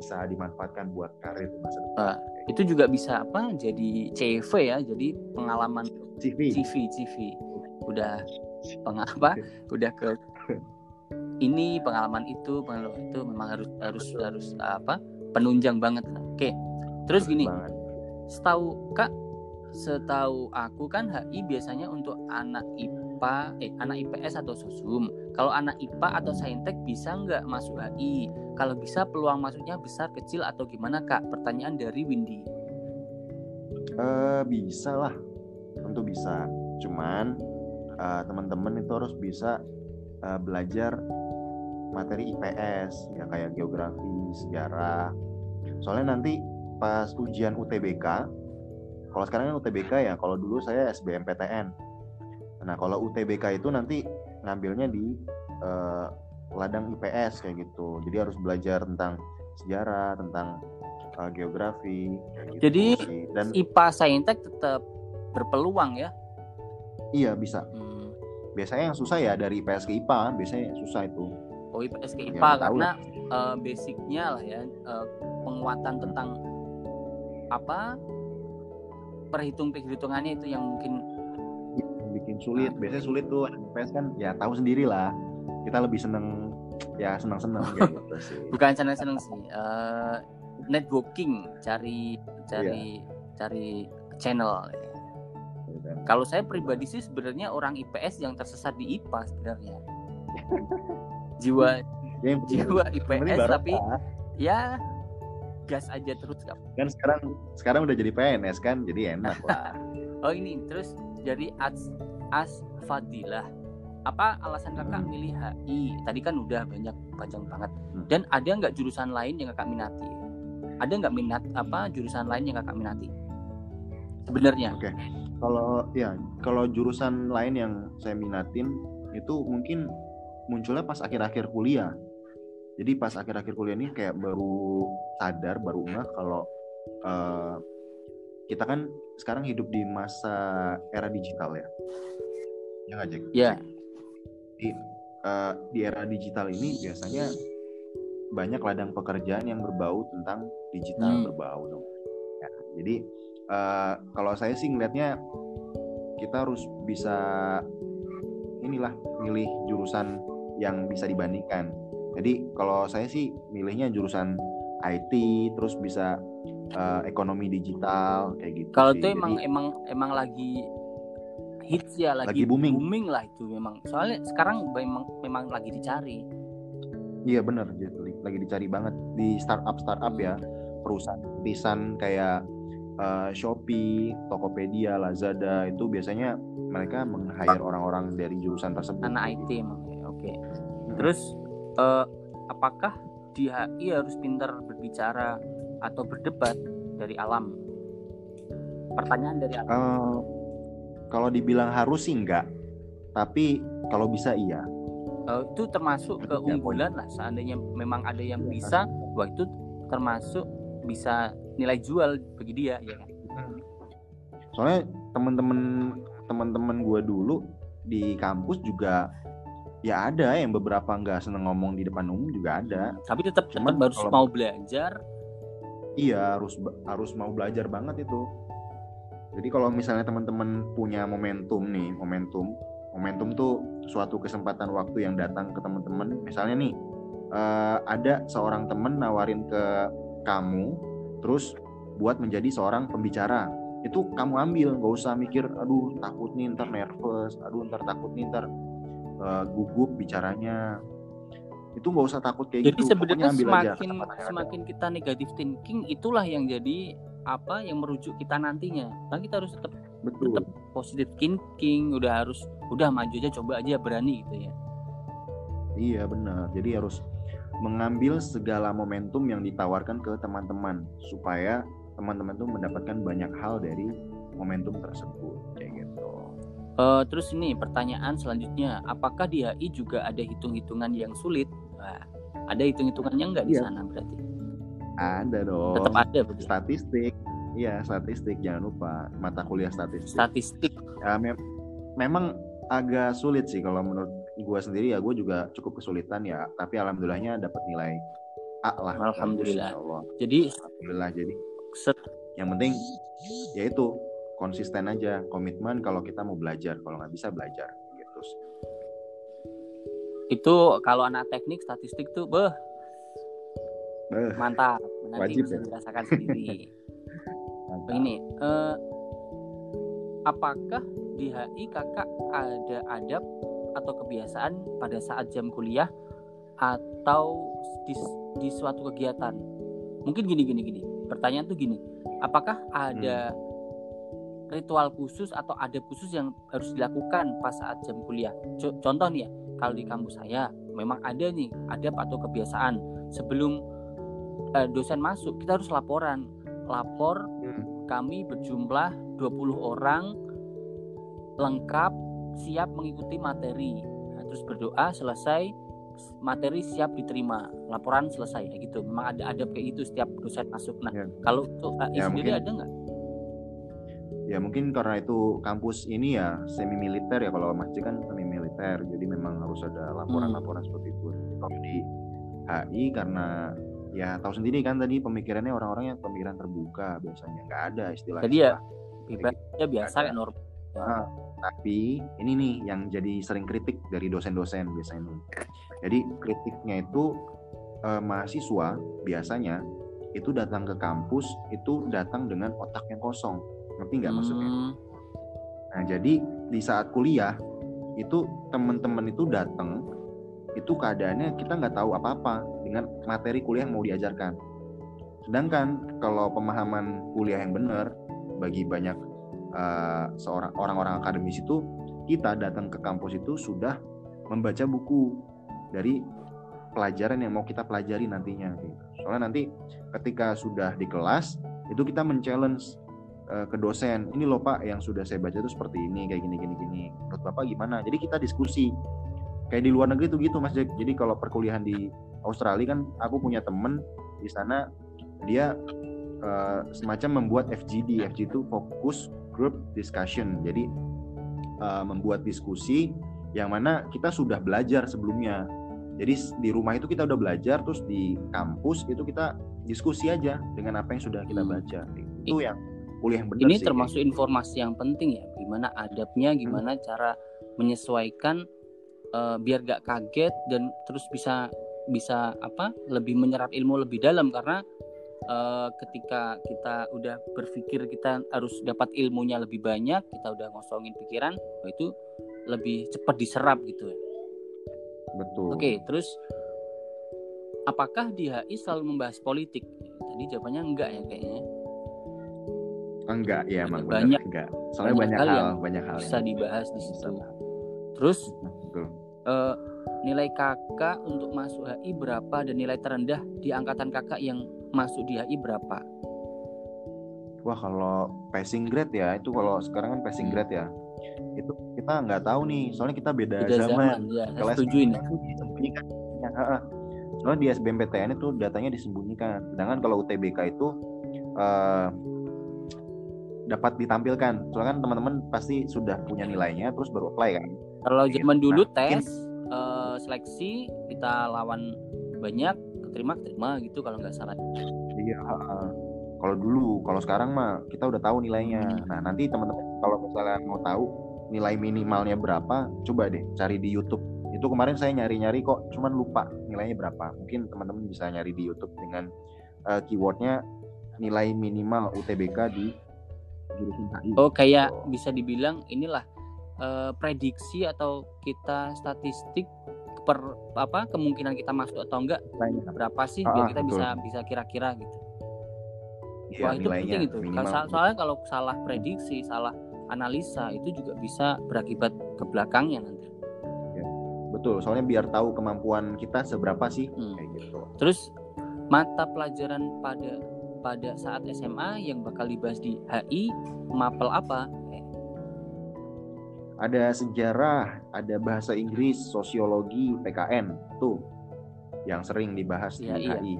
bisa dimanfaatkan buat karir masa depan. Uh, itu juga bisa apa? Jadi CV ya, jadi pengalaman CV. CV, CV. Udah pengapa? Udah ke ini pengalaman itu, pengalaman itu memang harus harus harus apa? Penunjang banget. Oke. Terus gini. Setahu Kak, setahu aku kan HI biasanya untuk anak IPA, eh anak IPS atau SOSUM. Kalau anak IPA atau Saintek bisa nggak masuk HI? Kalau bisa peluang masuknya besar, kecil atau gimana kak? Pertanyaan dari Windy. Uh, bisa lah, tentu bisa. Cuman uh, teman-teman itu harus bisa uh, belajar materi IPS ya kayak geografi, sejarah. Soalnya nanti pas ujian UTBK, kalau sekarang kan UTBK ya, kalau dulu saya SBMPTN. Nah kalau UTBK itu nanti ngambilnya di uh, ladang IPS kayak gitu. Jadi harus belajar tentang sejarah, tentang uh, geografi. Gitu Jadi dan IPA Saintek tetap berpeluang ya? Iya bisa. Hmm. Biasanya yang susah ya dari IPS ke IPA, biasanya susah itu. Oh IPS ke IPA ya, karena uh, basicnya lah ya uh, penguatan tentang apa perhitung perhitungannya itu yang mungkin bikin sulit. Nah. Biasanya sulit tuh IPS kan ya tahu sendiri lah kita lebih seneng ya senang-senang gitu sih. Bukan senang-senang sih. Uh, networking, cari cari yeah. cari channel. Kalau saya pribadi sih sebenarnya orang IPS yang tersesat di IPA sebenarnya. jiwa ya, jiwa IPS tapi ya gas aja terus kan sekarang sekarang udah jadi PNS kan jadi enak lah. Oh ini terus jadi as as fadilah. Apa alasan kakak hmm. milih HI tadi kan udah banyak panjang banget. Hmm. dan ada nggak jurusan lain yang kakak minati? Ada nggak minat apa jurusan lain yang kakak minati? Sebenarnya. Oke. Okay. kalau ya kalau jurusan lain yang saya minatin itu mungkin munculnya pas akhir-akhir kuliah jadi pas akhir-akhir kuliah ini kayak baru sadar baru nggak kalau uh, kita kan sekarang hidup di masa era digital ya ya nggak Jack? Ya di uh, di era digital ini biasanya banyak ladang pekerjaan yang berbau tentang digital hmm. berbau dong. Ya, jadi uh, kalau saya sih ngelihatnya kita harus bisa inilah milih jurusan yang bisa dibandingkan. Jadi kalau saya sih milihnya jurusan IT terus bisa uh, ekonomi digital kayak gitu. Kalau itu emang emang emang lagi hits ya lagi, lagi booming. booming lah itu memang soalnya sekarang memang memang lagi dicari iya benar lagi dicari banget di startup startup ya perusahaan perusahaan kayak uh, Shopee, Tokopedia, Lazada itu biasanya mereka meng-hire orang-orang dari jurusan tersebut. Anak IT emang ya, oke. Okay. Terus uh, apakah di HI harus pintar berbicara atau berdebat dari alam? Pertanyaan dari alam. Uh, kalau dibilang harus sih enggak, tapi kalau bisa iya. Uh, itu termasuk keunggulan lah. Seandainya memang ada yang bisa, wah itu termasuk bisa nilai jual bagi dia, ya kan? Soalnya teman-teman teman-teman gue dulu di kampus juga ya ada yang beberapa nggak seneng ngomong di depan umum juga ada. Tapi tetap tetap harus kalau, mau belajar. Iya harus harus mau belajar banget itu jadi kalau misalnya teman-teman punya momentum nih, momentum, momentum tuh suatu kesempatan waktu yang datang ke teman-teman. Misalnya nih, uh, ada seorang teman nawarin ke kamu, terus buat menjadi seorang pembicara. Itu kamu ambil, nggak usah mikir, aduh takut nih ntar nervous, aduh ntar takut nih ntar uh, gugup bicaranya. Itu nggak usah takut kayak jadi gitu. Jadi sebenarnya semakin semakin kita negatif thinking, itulah yang jadi apa yang merujuk kita nantinya kan kita harus tetap Betul. tetap positif thinking udah harus udah maju aja coba aja berani gitu ya iya benar jadi harus mengambil segala momentum yang ditawarkan ke teman-teman supaya teman-teman tuh mendapatkan banyak hal dari momentum tersebut kayak gitu uh, terus ini pertanyaan selanjutnya apakah di HI juga ada hitung-hitungan yang sulit Wah, ada hitung-hitungannya nggak di iya. sana berarti Ada dong. Tetap ada berarti. Statistik. Iya, statistik jangan lupa mata kuliah statistik. Statistik. Ya, mem- memang agak sulit sih kalau menurut gue sendiri ya gue juga cukup kesulitan ya tapi alhamdulillahnya dapat nilai A lah Alhamdulillah. Ya. Jadi alhamdulillah jadi set yang penting yaitu konsisten aja komitmen kalau kita mau belajar kalau nggak bisa belajar gitu itu kalau anak teknik statistik tuh beh. Beh, mantap. Nanti Wajib bisa ya? dirasakan sendiri. Mantap. ini eh, apakah di HI kakak ada adab atau kebiasaan pada saat jam kuliah atau di, di suatu kegiatan? Mungkin gini gini gini. Pertanyaan tuh gini. Apakah ada ritual khusus atau adab khusus yang harus dilakukan pas saat jam kuliah. Co- contoh nih ya kalau di kampus saya memang ada nih adab atau kebiasaan. Sebelum eh, dosen masuk kita harus laporan. Lapor Hmm. kami berjumlah 20 orang lengkap siap mengikuti materi. Nah, terus berdoa selesai materi siap diterima. Laporan selesai ya gitu. Memang ada adab kayak gitu setiap dosen masuk. Nah Ya. kalau untuk HI Ya, sendiri mungkin- ada nggak ya mungkin karena itu kampus ini ya semi militer ya kalau masjid kan semi militer jadi memang harus ada laporan-laporan seperti itu kalau di HI karena ya tahu sendiri kan tadi pemikirannya orang-orang yang pemikiran terbuka biasanya nggak ada istilah Jadi ya, ibadahnya biasa Ada. kayak normal Ah, tapi ini nih yang jadi sering kritik dari dosen-dosen biasanya. Jadi kritiknya itu eh, mahasiswa biasanya itu datang ke kampus itu datang dengan otak yang kosong. Ngerti nggak maksudnya? Hmm, Nah, jadi di saat kuliah itu teman-teman itu datang itu keadaannya kita nggak tahu apa-apa dengan materi kuliah yang mau diajarkan. Sedangkan kalau pemahaman kuliah yang benar bagi banyak eh, seorang orang-orang akademis itu kita datang ke kampus itu sudah membaca buku dari pelajaran yang mau kita pelajari nantinya. gitu. Soalnya nanti ketika sudah di kelas itu kita men-challenge eh, ke dosen ini loh pak yang sudah saya baca itu seperti ini kayak gini gini gini. Menurut bapak gimana? Jadi kita diskusi. Kayak di luar negeri tuh gitu mas Jack. Jadi kalau perkuliahan di Australia kan aku punya temen di sana dia eh, semacam membuat FGD FGD itu fokus group discussion. Jadi eh, membuat diskusi yang mana kita sudah belajar sebelumnya. Jadi di rumah itu kita udah belajar terus di kampus itu kita diskusi aja dengan apa yang sudah kita Hmm. baca. Itu yang kuliah yang benar ini sih, termasuk informasi yang penting ya gimana adabnya gimana cara menyesuaikan eh, biar gak kaget dan terus bisa bisa apa lebih menyerap ilmu lebih dalam. Karena eh, ketika kita udah berpikir kita harus dapat ilmunya lebih banyak kita udah ngosongin pikiran oh itu lebih cepat diserap gitu. Ya betul. Oke terus apakah di HI selalu membahas politik? Tadi jawabannya enggak ya kayaknya enggak ya emang Banyak- enggak soalnya banyak banyak, hal hal yang banyak hal bisa yang dibahas di situ terus betul eh, nilai kakak untuk masuk HI berapa dan nilai terendah di angkatan kakak yang masuk di HI berapa? wah kalau passing grade ya itu kalau sekarang kan passing Hmm. grade ya itu kita nggak tahu nih soalnya kita beda, Beda zaman, zaman, ya, kelas setuju ini. itu disembunyikan ya, ha-ha. soalnya di SBMPTN itu datanya disembunyikan sedangkan kalau UTBK itu eh, dapat ditampilkan soalnya kan teman-teman pasti sudah punya nilainya terus baru apply kan Kalau Gitu. zaman dulu Nah, tes eh, seleksi kita lawan banyak keterima keterima gitu kalau nggak salah. Iya, heeh. kalau dulu, kalau sekarang mah kita udah tahu nilainya. Hmm. Nah, nanti teman-teman kalau misalnya mau tahu nilai minimalnya berapa, coba deh cari di YouTube. Itu kemarin saya nyari-nyari kok, cuman lupa nilainya berapa. Mungkin teman-teman bisa nyari di YouTube dengan eh, keywordnya nilai minimal UTBK di jurusan HI. Oh kayak bisa dibilang inilah eh, prediksi atau kita statistik per apa kemungkinan kita masuk atau enggak nilainya. berapa sih Ah, biar ah, kita betul. bisa bisa kira-kira gitu. Iya, Wah itu penting itu. minimal. So- soalnya kalau salah prediksi, salah analisa itu juga bisa berakibat ke belakangnya nanti. Betul, soalnya biar tahu kemampuan kita seberapa sih Hmm. kayak gitu. Terus mata pelajaran pada pada saat SMA yang bakal dibahas di HI mapel apa? Ada sejarah, ada bahasa Inggris, sosiologi, PKN tuh yang sering dibahas Iya, di iya. HI.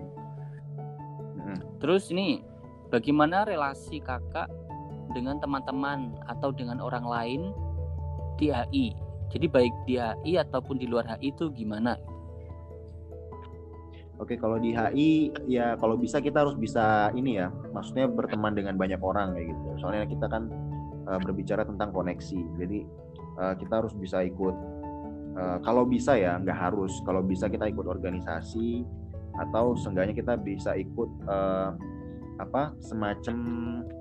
Mm. terus ini bagaimana relasi kakak dengan teman-teman atau dengan orang lain di HI jadi baik di HI ataupun di luar HI itu gimana Oke, kalau di HI ya kalau bisa kita harus bisa ini ya, maksudnya berteman dengan banyak orang kayak gitu. Soalnya kita kan uh, berbicara tentang koneksi, jadi uh, kita harus bisa ikut. Uh, kalau bisa ya, nggak harus. Kalau bisa kita ikut organisasi atau seenggaknya kita bisa ikut uh, apa semacam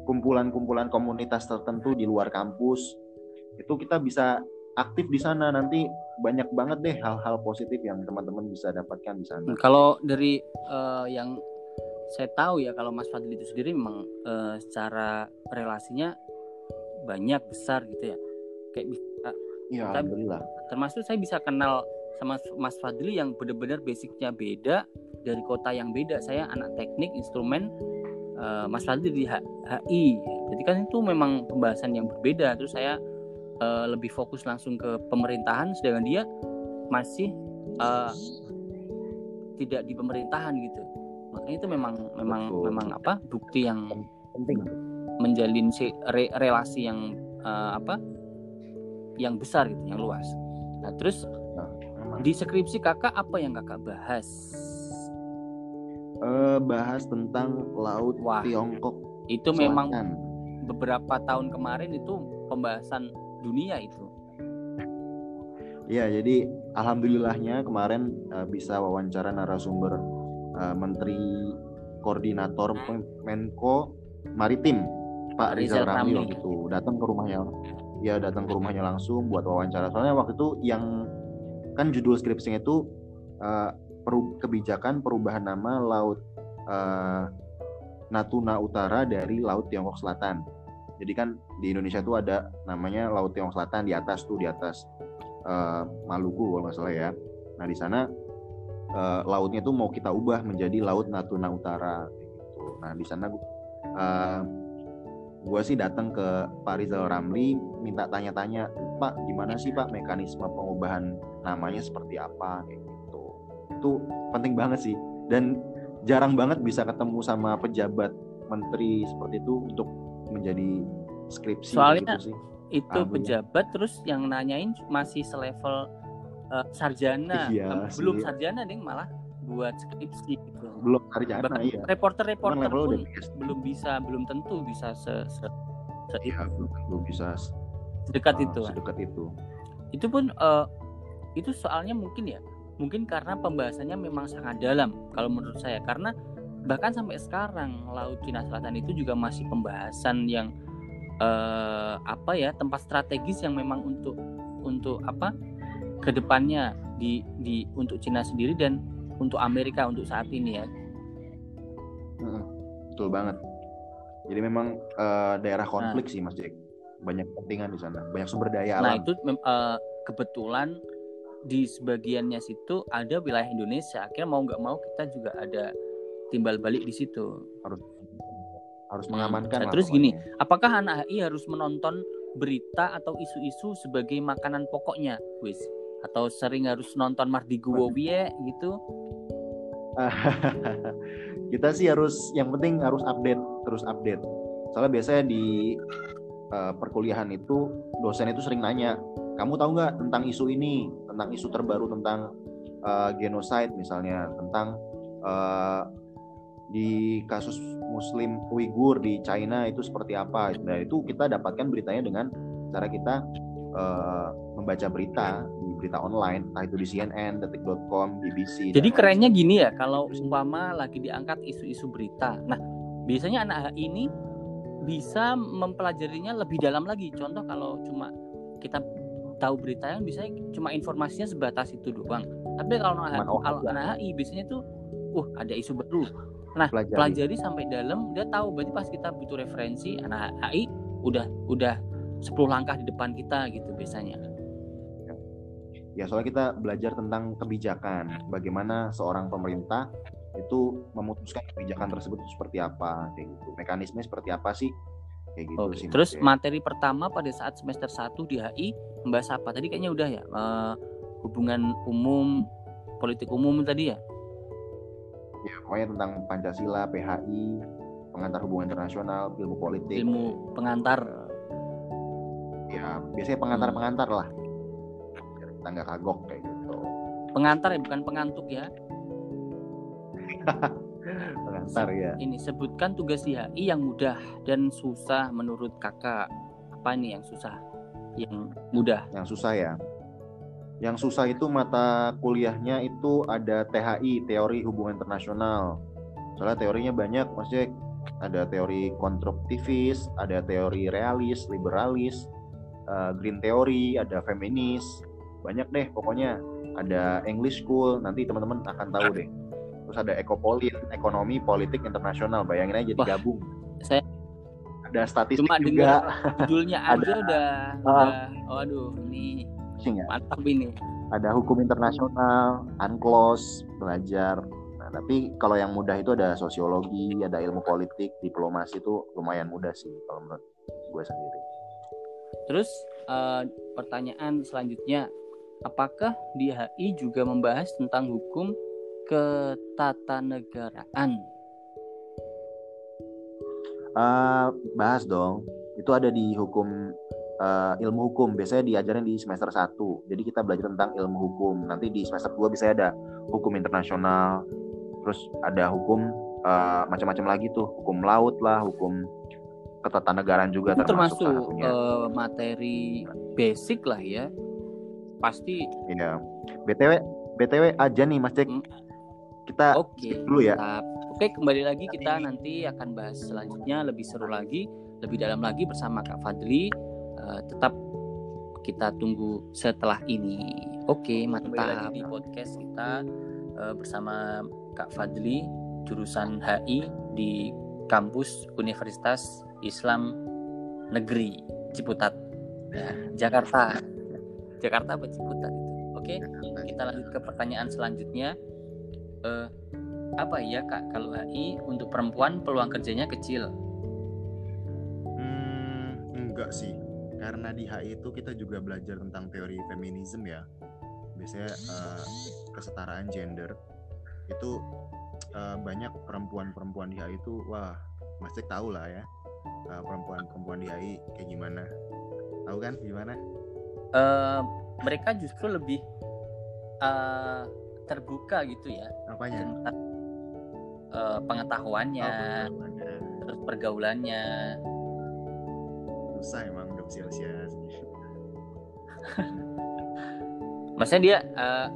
kumpulan-kumpulan komunitas tertentu di luar kampus. Itu kita bisa aktif di sana nanti banyak banget deh hal-hal positif yang teman-teman bisa dapatkan di sana. Kalau dari uh, yang saya tahu ya kalau Mas Fadli itu sendiri memang uh, secara relasinya banyak besar gitu ya. Kayak bisa ya, alhamdulillah. Termasuk saya bisa kenal sama Mas Fadli yang benar-benar basicnya beda dari kota yang beda. Saya anak teknik instrumen uh, Mas Fadli di HI. Jadi kan itu memang pembahasan yang berbeda. Terus saya uh, lebih fokus langsung ke pemerintahan sedangkan dia masih uh, tidak di pemerintahan gitu. Makanya itu memang memang Betul. memang apa bukti yang penting. menjalin si re, relasi yang uh, apa yang besar gitu yang luas. Nah terus nah, di skripsi kakak apa yang kakak bahas? Uh, bahas tentang laut Wah, Tiongkok. Itu Selatan. memang beberapa tahun kemarin itu pembahasan dunia itu. Ya, jadi alhamdulillahnya kemarin uh, bisa wawancara narasumber uh, Menteri Koordinator Menko Maritim Pak Rizal, Ramli gitu. Datang ke rumahnya. Ya, datang ke rumahnya langsung buat wawancara. Soalnya waktu itu yang kan judul skripsinya itu uh, peru kebijakan perubahan nama laut uh, Natuna Utara dari Laut Tiongkok Selatan. Jadi kan di Indonesia tuh ada namanya Laut Tiongkok Selatan di atas tuh di atas uh, Maluku kalau nggak salah ya. Nah di sana uh, lautnya tuh mau kita ubah menjadi Laut Natuna Utara gitu. Nah di sana uh, eh, gue sih datang ke Pak Rizal Ramli minta tanya-tanya Pak gimana sih Pak mekanisme pengubahan namanya seperti apa kayak gitu. Itu penting banget sih dan jarang banget bisa ketemu sama pejabat menteri seperti itu untuk menjadi skripsi soalnya gitu sih. itu pejabat terus yang nanyain masih selevel uh, sarjana. Iya, belum sarjana nih malah buat skripsi gitu. Belum sarjana Bahkan iya. reporter-reporter pun belum bisa belum tentu bisa se, se, se ya, belum, belum bisa sedekat uh, itu sedekat itu. Itu pun uh, itu soalnya mungkin ya mungkin karena pembahasannya memang sangat dalam kalau menurut saya. Karena bahkan sampai sekarang laut Cina Selatan itu juga masih pembahasan yang uh, apa ya tempat strategis yang memang untuk untuk apa ke depannya di di untuk Cina sendiri dan untuk Amerika untuk saat ini ya. Hmm, betul banget. Jadi memang uh, daerah nah. konflik nah, sih Mas Jack. Banyak kepentingan di sana. Banyak sumber daya nah, alam. itu uh, kebetulan di sebagiannya situ ada wilayah Indonesia. Akhirnya mau nggak mau kita juga ada timbal balik di situ. Harus harus mengamankan. Nah, terus gini, apakah anak HI harus menonton berita atau isu-isu sebagai makanan pokoknya, wis? Atau sering harus nonton Mardi Guwowie gitu? Kita sih harus yang penting harus update, terus update. Soalnya biasanya di uh, perkuliahan itu dosen itu sering nanya, kamu tahu nggak tentang isu ini, tentang isu terbaru tentang uh, genocide misalnya, tentang uh, di kasus Muslim Uighur di China itu seperti apa. Nah itu kita dapatkan beritanya dengan cara kita uh, membaca berita di berita online, entah itu di CNN, detik.com, BBC. Jadi kerennya gini ya, kalau umpama lagi diangkat isu-isu berita. Nah biasanya anak ini bisa mempelajarinya lebih dalam lagi. Contoh kalau cuma kita tahu berita yang bisa cuma informasinya sebatas itu doang. Tapi kalau anak, anak HI biasanya tuh, uh ada isu baru, Nah, pelajari. pelajari sampai dalam dia tahu berarti pas kita butuh referensi anak HI udah udah 10 langkah di depan kita gitu biasanya. Ya, soalnya kita belajar tentang kebijakan, bagaimana seorang pemerintah itu memutuskan kebijakan tersebut seperti apa kayak gitu. Mekanisme seperti apa sih? Kayak gitu sih. Terus materi pertama pada saat semester 1 di HI membahas apa? Tadi kayaknya udah ya. Uh, hubungan umum, politik umum tadi ya? Ya pokoknya tentang Pancasila PHI pengantar hubungan internasional ilmu politik. Ilmu pengantar. Ya biasanya pengantar pengantar lah kita nggak kagok kayak gitu. Pengantar ya bukan pengantuk ya. Pengantar ya. Ini sebutkan tugas di HI yang mudah dan susah menurut kakak. Apa ini yang susah? Yang mudah? Yang susah ya yang susah itu mata kuliahnya itu ada THI teori hubungan internasional. Soalnya teorinya banyak maksudnya ada teori konstruktivis ada teori realis liberalis uh, green theory ada feminis. Banyak deh pokoknya ada English School nanti teman-teman akan tahu deh. Terus ada ekopolit ekonomi politik internasional bayangin aja digabung. saya ada statistik cuma juga. judulnya aja Ada. udah, Ah. udah waduh ini ya mantap ini ada hukum internasional, unclos, belajar. Nah, tapi kalau yang mudah itu ada sosiologi, ada ilmu politik, diplomasi itu lumayan mudah sih kalau menurut gue sendiri. terus eh, pertanyaan selanjutnya apakah di HI juga membahas tentang hukum ketatanegaraan Eh, bahas dong. Itu ada di hukum eh, ilmu hukum. Biasanya diajarin di semester 1. Jadi kita belajar tentang ilmu hukum. Nanti di semester 2 bisa ada hukum internasional. Terus ada hukum eh, macam-macam lagi tuh, hukum laut lah, hukum ketatanegaraan juga itu termasuk, termasuk eh, materi basic lah ya pasti Iya. BTW BTW aja nih Mas Cek. Hmm. Kita oke skip dulu ya. mantap. oke kembali lagi kita nanti akan bahas selanjutnya lebih seru lagi lebih dalam lagi bersama Kak Fadli Eh, tetap kita tunggu setelah ini. Oke mantap kembali lagi di podcast kita eh, bersama Kak Fadli jurusan HI di kampus Universitas Islam Negeri Ciputat. Ya, Jakarta. Jakarta apa Ciputat itu? Oke kita lanjut ke pertanyaan selanjutnya. Eh, apa ya kak kalau HI untuk perempuan peluang kerjanya kecil? Hmm, enggak sih. Karena di HI itu kita juga belajar tentang teori feminisme ya. Biasanya eh, kesetaraan gender itu eh, banyak perempuan-perempuan di HI itu wah, Mas Cek tahu lah ya. eh, perempuan-perempuan di HI kayak gimana. Tahu kan gimana? Eh, mereka justru lebih eh, terbuka gitu ya Apanya? tentang eh, pengetahuannya Oh, pengetahuannya. terus pergaulannya susah emang maksudnya dia eh,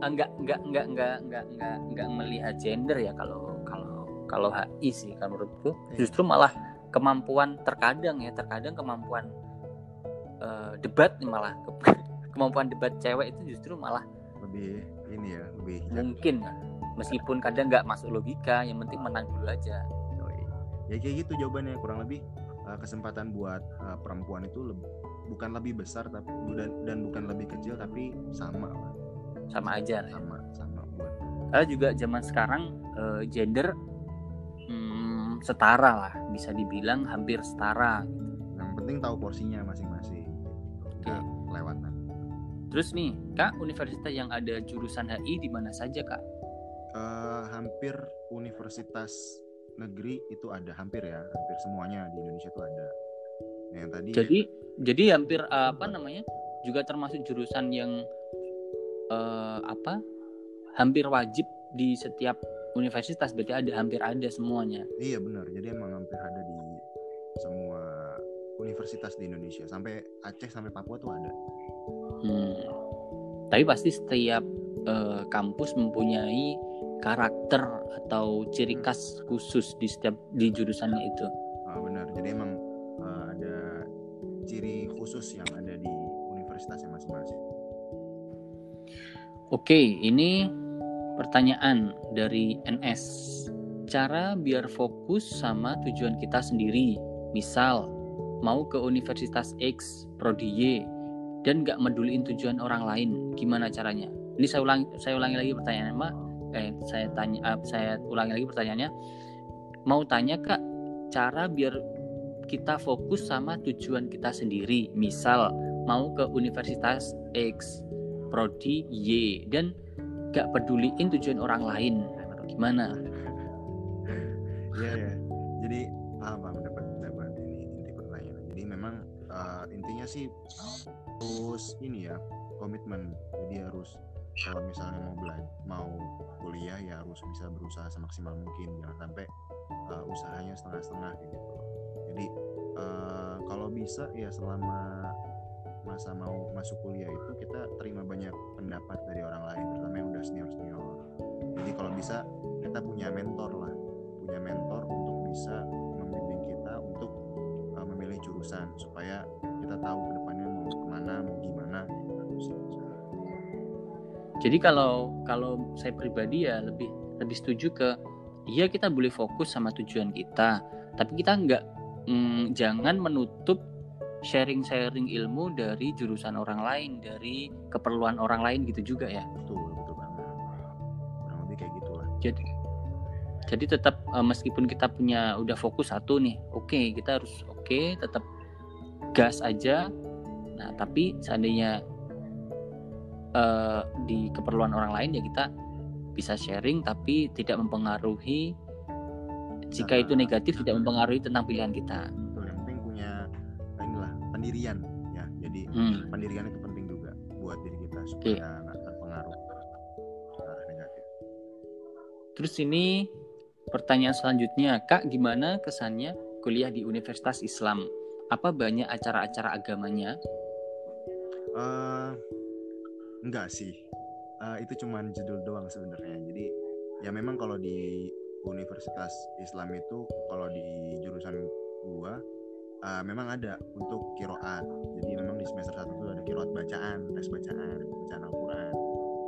enggak enggak enggak enggak enggak enggak enggak melihat gender ya kalau kalau kalau HI sih kalau menurutku. Iya. justru malah kemampuan terkadang ya terkadang kemampuan eh, debat malah. Kemampuan debat cewek itu justru malah lebih ini ya lebih mungkin meskipun kadang nggak masuk logika yang penting menang dulu aja. Ya kayak gitu jawabannya kurang lebih uh, kesempatan buat uh, perempuan itu leb- bukan lebih besar tapi dan, dan bukan lebih kecil tapi sama sama aja ya. sama sama buat. Karena juga zaman sekarang eh, gender hmm, setara lah bisa dibilang hampir setara yang penting tahu porsinya masing-masing. Nggak kelewatan. Terus nih kak universitas yang ada jurusan HI di mana saja kak? Eh, hampir universitas negeri itu ada hampir ya hampir semuanya di Indonesia itu ada. Nah, yang tadi jadi jadi hampir eh, apa namanya juga termasuk jurusan yang eh, apa hampir wajib di setiap universitas berarti ada hampir ada semuanya. Iya benar. Jadi emang hampir ada di semua universitas di Indonesia. Sampai Aceh sampai Papua tuh ada. Hmm. Tapi pasti setiap eh, kampus mempunyai karakter atau ciri Hmm. khas khusus di setiap di jurusannya itu. Ah, benar. Jadi emang uh, ada ciri khusus yang ada di universitasnya masing-masing. Oke, ini pertanyaan dari NS. Cara biar fokus sama tujuan kita sendiri. Misal, mau ke Universitas X, Prodi Y, dan nggak meduliin tujuan orang lain. Gimana caranya? Ini saya ulangi, saya ulangi lagi pertanyaannya, Mbak. Eh, saya tanya, eh, saya ulangi lagi pertanyaannya. Mau tanya kak, cara biar kita fokus sama tujuan kita sendiri. Misal, mau ke Universitas X, prodi Y dan gak peduliin tujuan orang lain gimana Iya ya. Jadi paham paham dapat dapat ini inti pertanyaan. Jadi memang uh, intinya sih harus ini ya komitmen. Jadi harus kalau misalnya mau belajar mau kuliah ya harus bisa berusaha semaksimal mungkin jangan sampai uh, usahanya setengah-setengah gitu. Jadi uh, kalau bisa ya selama masa mau masuk kuliah itu kita terima banyak pendapat dari orang lain terutama yang udah senior senior. Jadi kalau bisa kita punya mentor lah punya mentor untuk bisa membimbing kita untuk uh, memilih jurusan supaya kita tahu ke depannya mau ke mana mau jadi kalau kalau saya pribadi ya lebih lebih setuju ke iya kita boleh fokus sama tujuan kita tapi kita nggak mm, jangan menutup sharing-sharing ilmu dari jurusan orang lain dari keperluan orang lain gitu juga ya. Betul betul banget. Kurang lebih kayak gitulah. Jadi jadi tetap uh, meskipun kita punya udah fokus satu nih oke okay, kita harus oke okay, tetap gas aja. Nah tapi seandainya uh, di keperluan orang lain ya kita bisa sharing tapi tidak mempengaruhi jika nah, itu negatif tidak mempengaruhi tentang pilihan kita. Betul yang penting punya inilah pendirian ya. Jadi hmm. pendirian itu penting juga buat diri kita supaya nggak okay. terpengaruh arah negatif. Terus ini pertanyaan selanjutnya kak gimana kesannya kuliah di Universitas Islam? Apa banyak acara-acara agamanya? Uh, enggak sih. Uh, itu cuman judul doang sebenarnya. Jadi ya memang kalau di Universitas Islam itu kalau di jurusan gua uh, memang ada untuk kiroat. Jadi memang di semester satu itu ada kiroat bacaan tes bacaan bacaan Al-Quran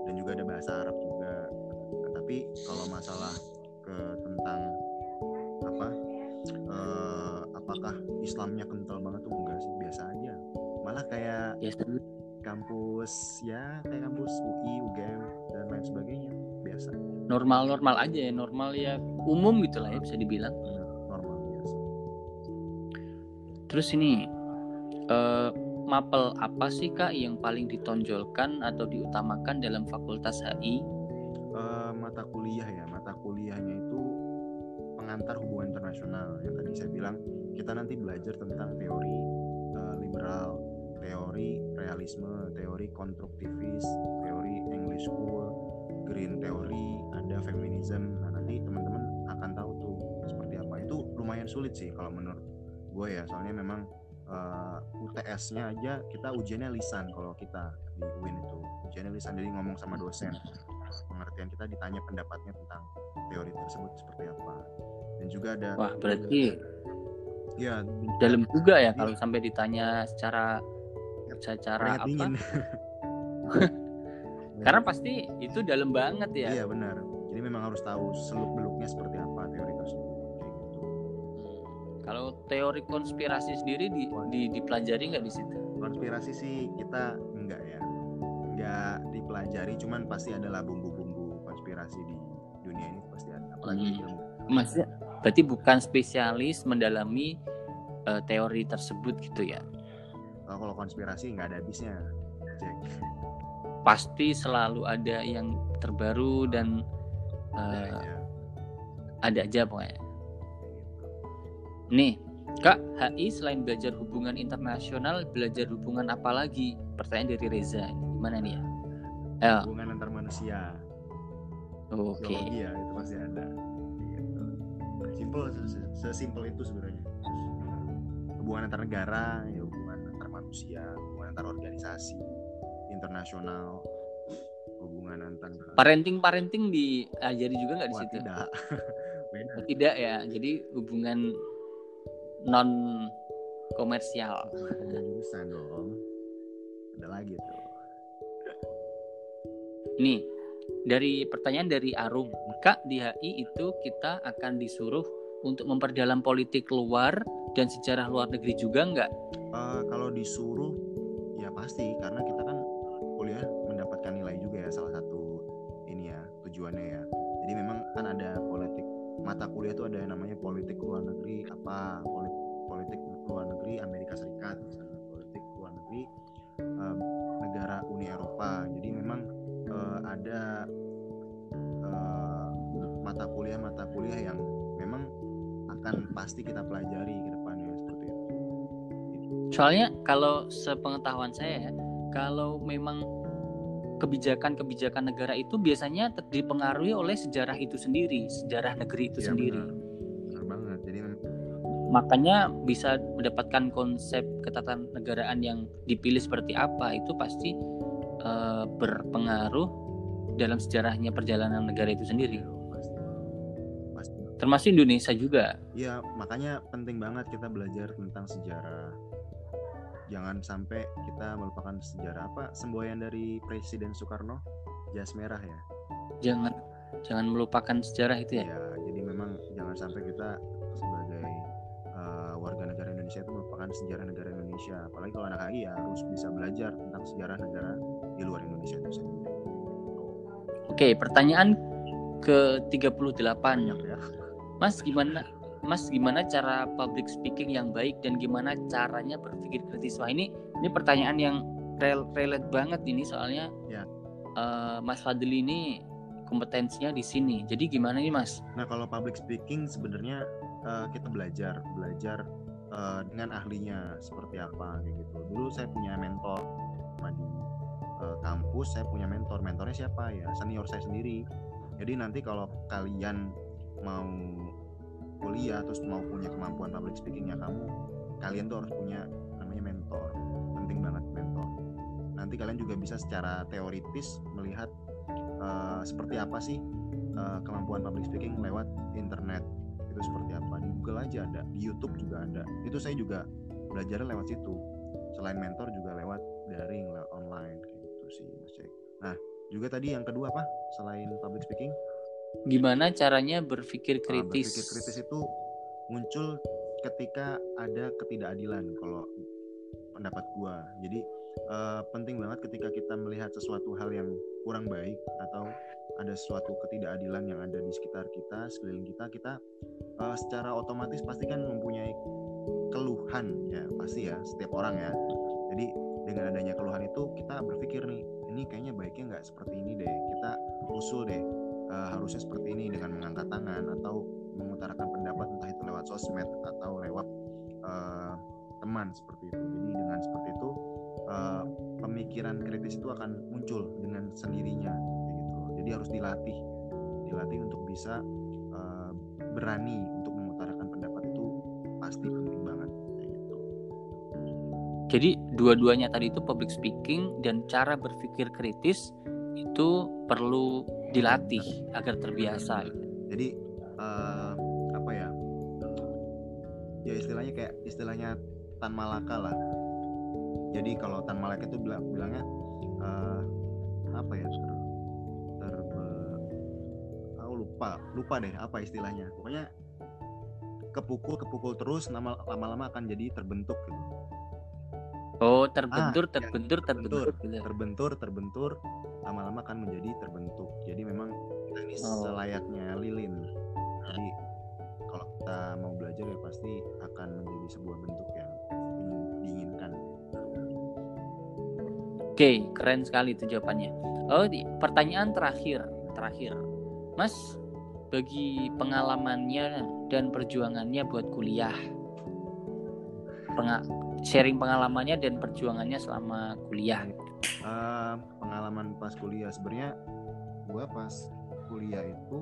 dan juga ada bahasa Arab juga. Nah, tapi kalau masalah ke tentang apa uh, apakah Islamnya kental banget tuh enggak sih biasa aja. Malah kayak yes, kampus ya kayak kampus UI, UGM dan lain sebagainya biasa. Normal-normal aja ya, normal ya umum gitu lah ya bisa dibilang. normal biasa. Terus ini uh, mapel apa sih kak yang paling ditonjolkan atau diutamakan dalam fakultas HI? Uh, mata kuliah ya, mata kuliahnya itu pengantar hubungan internasional yang tadi saya bilang kita nanti belajar tentang teori uh, liberal teori realisme, teori konstruktivis, teori English School, Green Theory, ada feminism. Nah nanti teman-teman akan tahu tuh seperti apa. Itu lumayan sulit sih kalau menurut gue ya, soalnya memang uh, eh, UTS-nya aja kita ujiannya lisan kalau kita di UIN itu. Ujiannya lisan jadi ngomong sama dosen. Pengertian kita ditanya pendapatnya tentang teori tersebut seperti apa. Dan juga ada wah berarti ya dalam juga ya kalau sampai ditanya secara secara apa? dingin. karena pasti itu dalam banget ya. Iya benar. Jadi memang harus tahu seluk beluknya seperti apa teori tersebut gitu. Hmm. kalau teori konspirasi sendiri di, di dipelajari nggak di situ? Konspirasi sih kita enggak ya. Enggak dipelajari cuman pasti adalah bumbu-bumbu konspirasi di dunia ini pasti ada. Apalagi hmm. maksudnya berarti bukan spesialis mendalami uh, teori tersebut gitu ya kalau konspirasi nggak ada habisnya. Cek. Pasti selalu ada yang terbaru dan ada, uh, aja. ada aja pokoknya. Nih kak HI selain belajar hubungan internasional belajar hubungan apa lagi? Pertanyaan dari Reza gimana nih ya? Hubungan antar manusia. Oke. Okay. ya itu pasti ada. Gitu. simple sesimpel itu sebenarnya. Hubungan antar negara ya manusia, hubungan antar organisasi internasional, hubungan antar parenting parenting diajari juga nggak di situ? Tidak, beda. Tidak ya, jadi hubungan non komersial. Jurusan dong, ada lagi tuh. Nih, dari pertanyaan dari Arum, Kak di HI itu kita akan disuruh untuk memperdalam politik luar dan sejarah luar negeri juga nggak? uh, kalau disuruh ya pasti karena kita kan kuliah mendapatkan nilai juga ya salah satu ini ya tujuannya ya jadi memang kan ada politik mata kuliah itu ada yang namanya politik luar negeri apa politik politik luar negeri Amerika Serikat misalnya politik luar negeri uh, negara Uni Eropa jadi memang uh, ada uh, mata kuliah-mata kuliah yang akan pasti kita pelajari ke depannya seperti itu. Soalnya kalau sepengetahuan saya ya, kalau memang kebijakan-kebijakan negara itu biasanya dipengaruhi oleh sejarah itu sendiri, sejarah negeri itu Iya, sendiri. benar. Benar banget. Jadi Makanya bisa mendapatkan konsep ketatanegaraan yang dipilih seperti apa itu pasti eh, berpengaruh dalam sejarahnya perjalanan negara itu sendiri. Termasuk Indonesia juga. ya makanya penting banget kita belajar tentang sejarah jangan sampai kita melupakan sejarah apa semboyan dari Presiden Soekarno jas merah ya Jangan jangan melupakan sejarah itu ya. ya jadi memang jangan sampai kita sebagai uh, warga negara Indonesia itu melupakan sejarah negara Indonesia apalagi kalau anak HI ya harus bisa belajar tentang sejarah negara di luar Indonesia itu sendiri Oke, pertanyaan ke-38. banyak ya Mas gimana Mas gimana cara public speaking yang baik dan gimana caranya berpikir kritis? Wah ini ini pertanyaan yang rel relate banget ini soalnya Ya. eh, Mas Fadli ini kompetensinya di sini. Jadi gimana nih Mas? Nah, kalau public speaking sebenarnya eh, kita belajar, belajar eh, dengan ahlinya seperti apa kayak gitu. Dulu saya punya mentor di kampus, saya punya mentor. Mentornya siapa ya? Senior saya sendiri. Jadi nanti kalau kalian mau kuliah terus mau punya kemampuan public speakingnya kamu, kalian tuh harus punya namanya mentor. Penting banget mentor. Nanti kalian juga bisa secara teoritis melihat eh, seperti apa sih uh, kemampuan public speaking lewat internet itu seperti apa di Google aja ada di YouTube juga ada itu saya juga belajar lewat situ selain mentor juga lewat daring lewat online gitu sih mas nah juga tadi yang kedua apa selain public speaking Gimana caranya berpikir kritis? berpikir kritis? itu muncul ketika ada ketidakadilan kalau pendapat gua. Jadi uh, penting banget ketika kita melihat sesuatu hal yang kurang baik atau ada suatu ketidakadilan yang ada di sekitar kita sekeliling kita kita uh, secara otomatis pasti kan mempunyai keluhan ya pasti ya setiap orang ya. Jadi dengan adanya keluhan itu kita berpikir nih ini kayaknya baiknya nggak seperti ini deh kita usul deh uh, harusnya seperti ini dengan mengangkat tangan atau mengutarakan pendapat entah itu lewat sosmed atau lewat uh, teman seperti itu. Jadi dengan seperti itu uh, pemikiran kritis itu akan muncul dengan sendirinya gitu. Jadi harus dilatih dilatih untuk bisa uh, berani untuk mengutarakan pendapat itu pasti penting banget gitu. Jadi dua-duanya tadi itu public speaking dan cara berpikir kritis itu perlu dilatih agar terbiasa. jadi uh, apa ya? Ya istilahnya kayak istilahnya tan malaka lah. Jadi kalau tan malaka itu bilang bilangnya uh, apa ya? Ter terbe aku lupa lupa deh apa istilahnya. Pokoknya kepukul kepukul terus lama lama akan jadi terbentuk gitu. Oh, terbentur, ya, terbentur, terbentur, gitu. terbentur terbentur lama-lama akan menjadi terbentuk jadi memang kita ini Oh. selayaknya lilin jadi kalau kita mau belajar ya pasti akan menjadi sebuah bentuk yang ingin diinginkan Oke, keren sekali itu jawabannya. Oh, di, pertanyaan terakhir, terakhir, Mas, bagi pengalamannya dan perjuangannya buat kuliah, Penga- sharing pengalamannya dan perjuangannya selama kuliah. Eh, pengalaman pas kuliah. Sebenarnya gua pas kuliah itu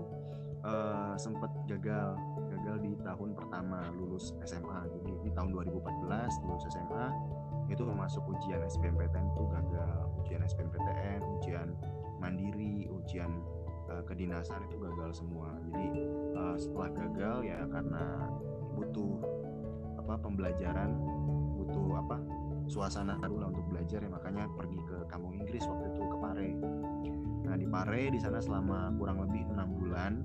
eh, sempat gagal. Gagal di tahun pertama lulus SMA jadi di tahun 2014 lulus SMA itu masuk ujian SBMPTN itu gagal. Ujian SBMPTN ujian mandiri ujian eh, kedinasan itu gagal semua. Jadi eh, setelah gagal ya karena butuh apa pembelajaran butuh apa suasana baru lah untuk belajar ya. Makanya pergi ke kampung Inggris waktu itu ke Pare. Nah di Pare di sana selama kurang lebih enam bulan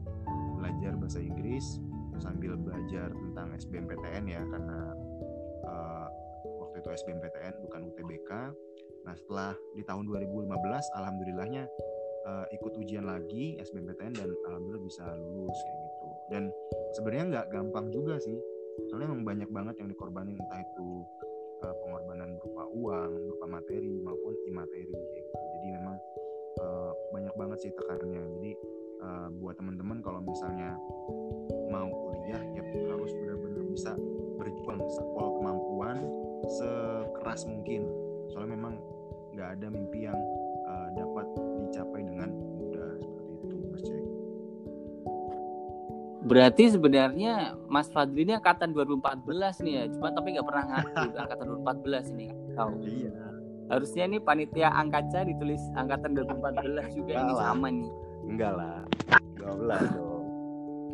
belajar bahasa Inggris sambil belajar tentang SBMPTN ya karena eh, waktu itu SBMPTN bukan UTBK nah setelah di tahun 2015 alhamdulillahnya eh, ikut ujian lagi SBMPTN dan alhamdulillah bisa lulus kayak gitu. Dan sebenarnya nggak gampang juga sih. Soalnya memang banyak banget yang dikorbanin entah itu uh, pengorbanan berupa uang, berupa materi maupun imateri kayak gitu. Jadi memang uh, banyak banget sih tekanannya. Jadi uh, buat teman-teman kalau misalnya mau kuliah ya harus benar-benar bisa berjuang sekolah kemampuan sekeras mungkin soalnya memang nggak ada mimpi yang uh, dapat dicapai dengan berarti sebenarnya Mas Fadli ini angkatan 2014 nih ya. Cuma tapi nggak pernah ngaku angkatan 2014 ini tahu. Iya. Harusnya nih panitia angkatnya ditulis angkatan 2014 juga ini sama nih. Enggak lah. 12 dong.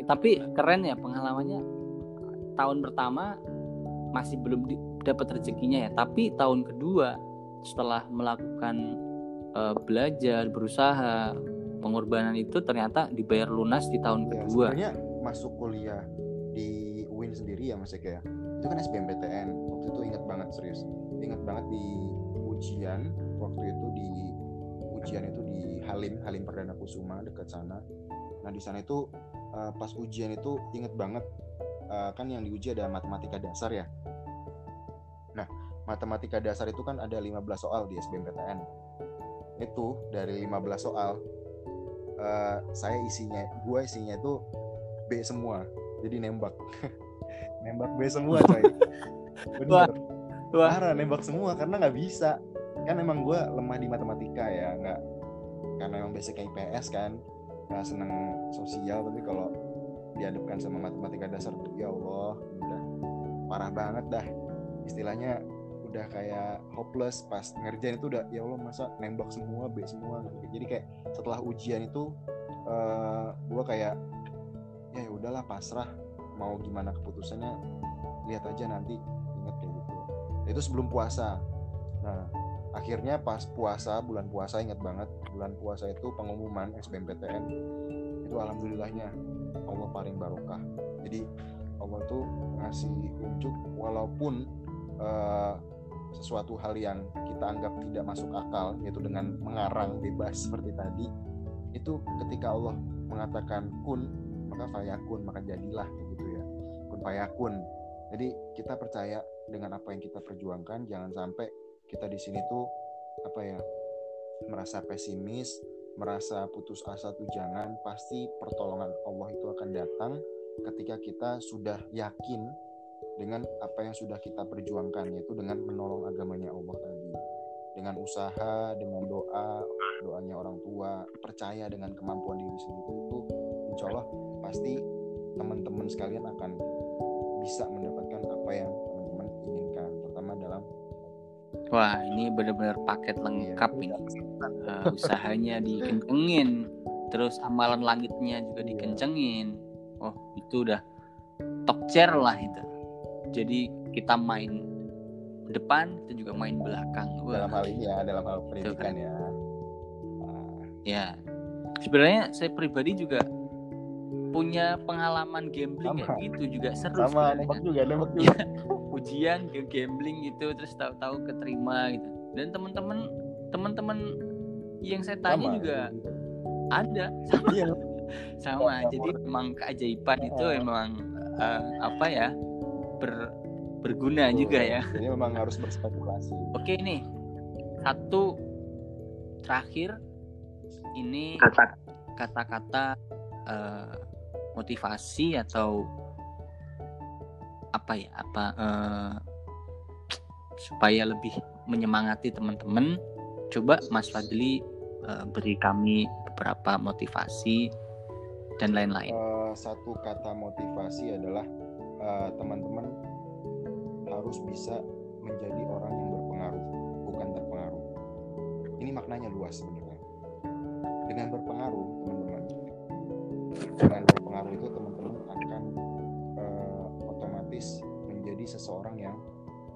Tapi keren ya pengalamannya. Tahun pertama masih belum dapat rezekinya ya. Tapi tahun kedua setelah melakukan uh, belajar berusaha pengorbanan itu ternyata dibayar lunas di tahun ya, kedua. sebenarnya masuk kuliah di UIN sendiri ya Mas Eka ya? Itu kan SBMPTN waktu itu ingat banget serius. Ingat banget di ujian waktu itu di ujian itu di Halim Halim Perdana Kusuma dekat sana. Nah di sana itu uh, pas ujian itu inget banget uh, kan yang diuji ada matematika dasar ya? Nah matematika dasar itu kan ada 15 soal di SBMPTN itu dari 15 soal uh, saya isinya gua isinya itu B semua. Jadi nembak. Nembak B semua coy. Bener. Wah. Parah nembak semua karena nggak bisa. Kan emang gue lemah di matematika ya nggak. Karena emang basic IPS kan. Nggak seneng sosial tapi kalau dihadapkan sama matematika dasar tuh ya Allah udah. Parah banget dah. Istilahnya udah kayak hopeless pas ngerjain itu udah ya Allah masa nembak semua B semua gitu. Jadi kayak setelah ujian itu uh, eh, gue kayak ya udahlah pasrah. Mau gimana keputusannya lihat aja nanti. Inget kayak gitu. Itu sebelum puasa. Nah akhirnya pas puasa bulan puasa ingat banget. Bulan puasa itu pengumuman SBMPTN itu alhamdulillahnya Allah paling barokah. Jadi Allah itu ngasih unjuk walaupun uh, sesuatu hal yang kita anggap tidak masuk akal yaitu dengan mengarang bebas seperti tadi itu ketika Allah mengatakan kun maka fayakun maka jadilah gitu ya kun fayakun jadi kita percaya dengan apa yang kita perjuangkan jangan sampai kita di sini tuh apa ya merasa pesimis, merasa putus asa tuh jangan, pasti pertolongan Allah itu akan datang ketika kita sudah yakin dengan apa yang sudah kita perjuangkan yaitu dengan menolong agamanya Allah tadi. Dengan usaha, dengan doa, doanya orang tua, percaya dengan kemampuan diri sendiri itu insya Allah pasti teman-teman sekalian akan bisa mendapatkan apa yang Wah, ini benar-benar paket iya, lengkap ini. Uh, usahanya dikencengin, terus amalan langitnya juga iya. dikencengin. Oh, itu udah top chair lah itu. Jadi kita main depan, kita juga main belakang. Wah. Dalam hal ini ya, dalam hal pendidikan kan. ya. Ya, sebenarnya saya pribadi juga punya pengalaman gambling kayak gitu juga seru. Sama, nembak juga, nembak juga. Iya. ujian ke gambling gitu terus tahu-tahu keterima gitu. Dan teman-teman teman-teman yang saya tanya sama. juga ada. Sama. Iya. sama jadi memang keajaiban itu memang uh, apa ya ber berguna oh, juga ya. Ini memang harus berspekulasi. Oke nih satu terakhir. Ini kata-kata uh, motivasi atau apa ya apa uh, supaya lebih menyemangati teman-teman coba Mas Fadli uh, beri kami beberapa motivasi dan lain-lain. Uh, satu kata motivasi adalah teman-teman uh, harus bisa menjadi orang yang berpengaruh bukan terpengaruh. Ini maknanya luas sebenarnya. Dengan berpengaruh teman-teman dengan berpengaruh itu teman-teman akan otomatis menjadi seseorang yang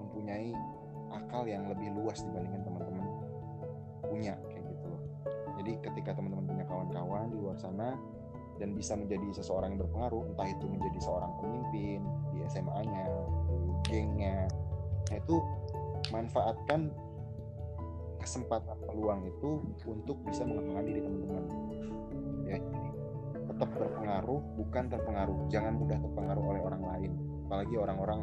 mempunyai akal yang lebih luas dibandingkan teman-teman punya kayak gitu loh. Jadi ketika teman-teman punya kawan-kawan di luar sana dan bisa menjadi seseorang yang berpengaruh, entah itu menjadi seorang pemimpin di SMA-nya, gengnya, nah itu manfaatkan kesempatan peluang itu untuk bisa mengembangkan diri teman-teman. Ya, tetap berpengaruh bukan terpengaruh. Jangan mudah terpengaruh oleh orang lain. Apalagi orang-orang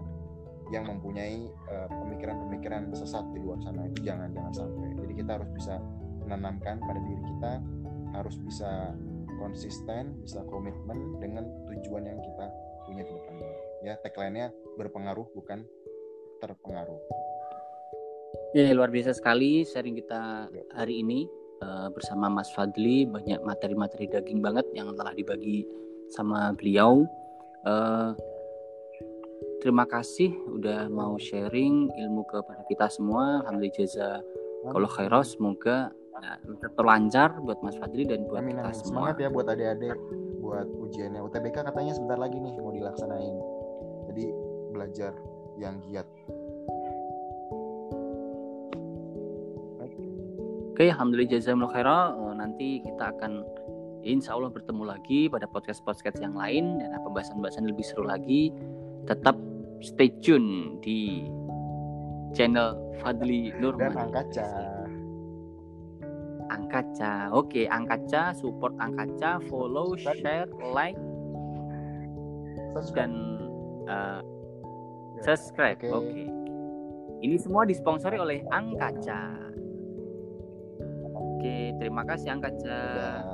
yang mempunyai eh, pemikiran-pemikiran uh, sesat di luar sana. Itu jangan jangan sampai. Jadi kita harus bisa menanamkan pada diri kita harus bisa konsisten bisa komitmen dengan tujuan yang kita punya ke depan. Ya tagline-nya berpengaruh bukan terpengaruh. Ya luar biasa sekali sharing kita hari ini uh, bersama Mas Fadli banyak materi-materi daging banget yang telah dibagi sama beliau. Uh, terima kasih udah mau sharing ilmu kepada kita semua. Alhamdulillah jaza kalau khairos semoga ya, terlancar buat Mas Fadli dan buat amin, kita amin. semua. Semangat ya buat adik-adik buat ujiannya. UTBK katanya sebentar lagi nih mau dilaksanain. Jadi belajar yang giat Oke, alhamdulillah jazakumullah khairan. Eh, nanti kita akan insya Allah bertemu lagi pada podcast-podcast yang lain dan pembahasan-pembahasan lebih seru lagi. Tetap stay tune di channel Fadli Nurman. dan Angkaca Angkaca. Oke, Angkaca support Angkaca, follow, share, like subscribe dan uh, subscribe. oke. Oke. Ini semua disponsori oleh Angkaca. Oke, terima kasih Angga. Ya.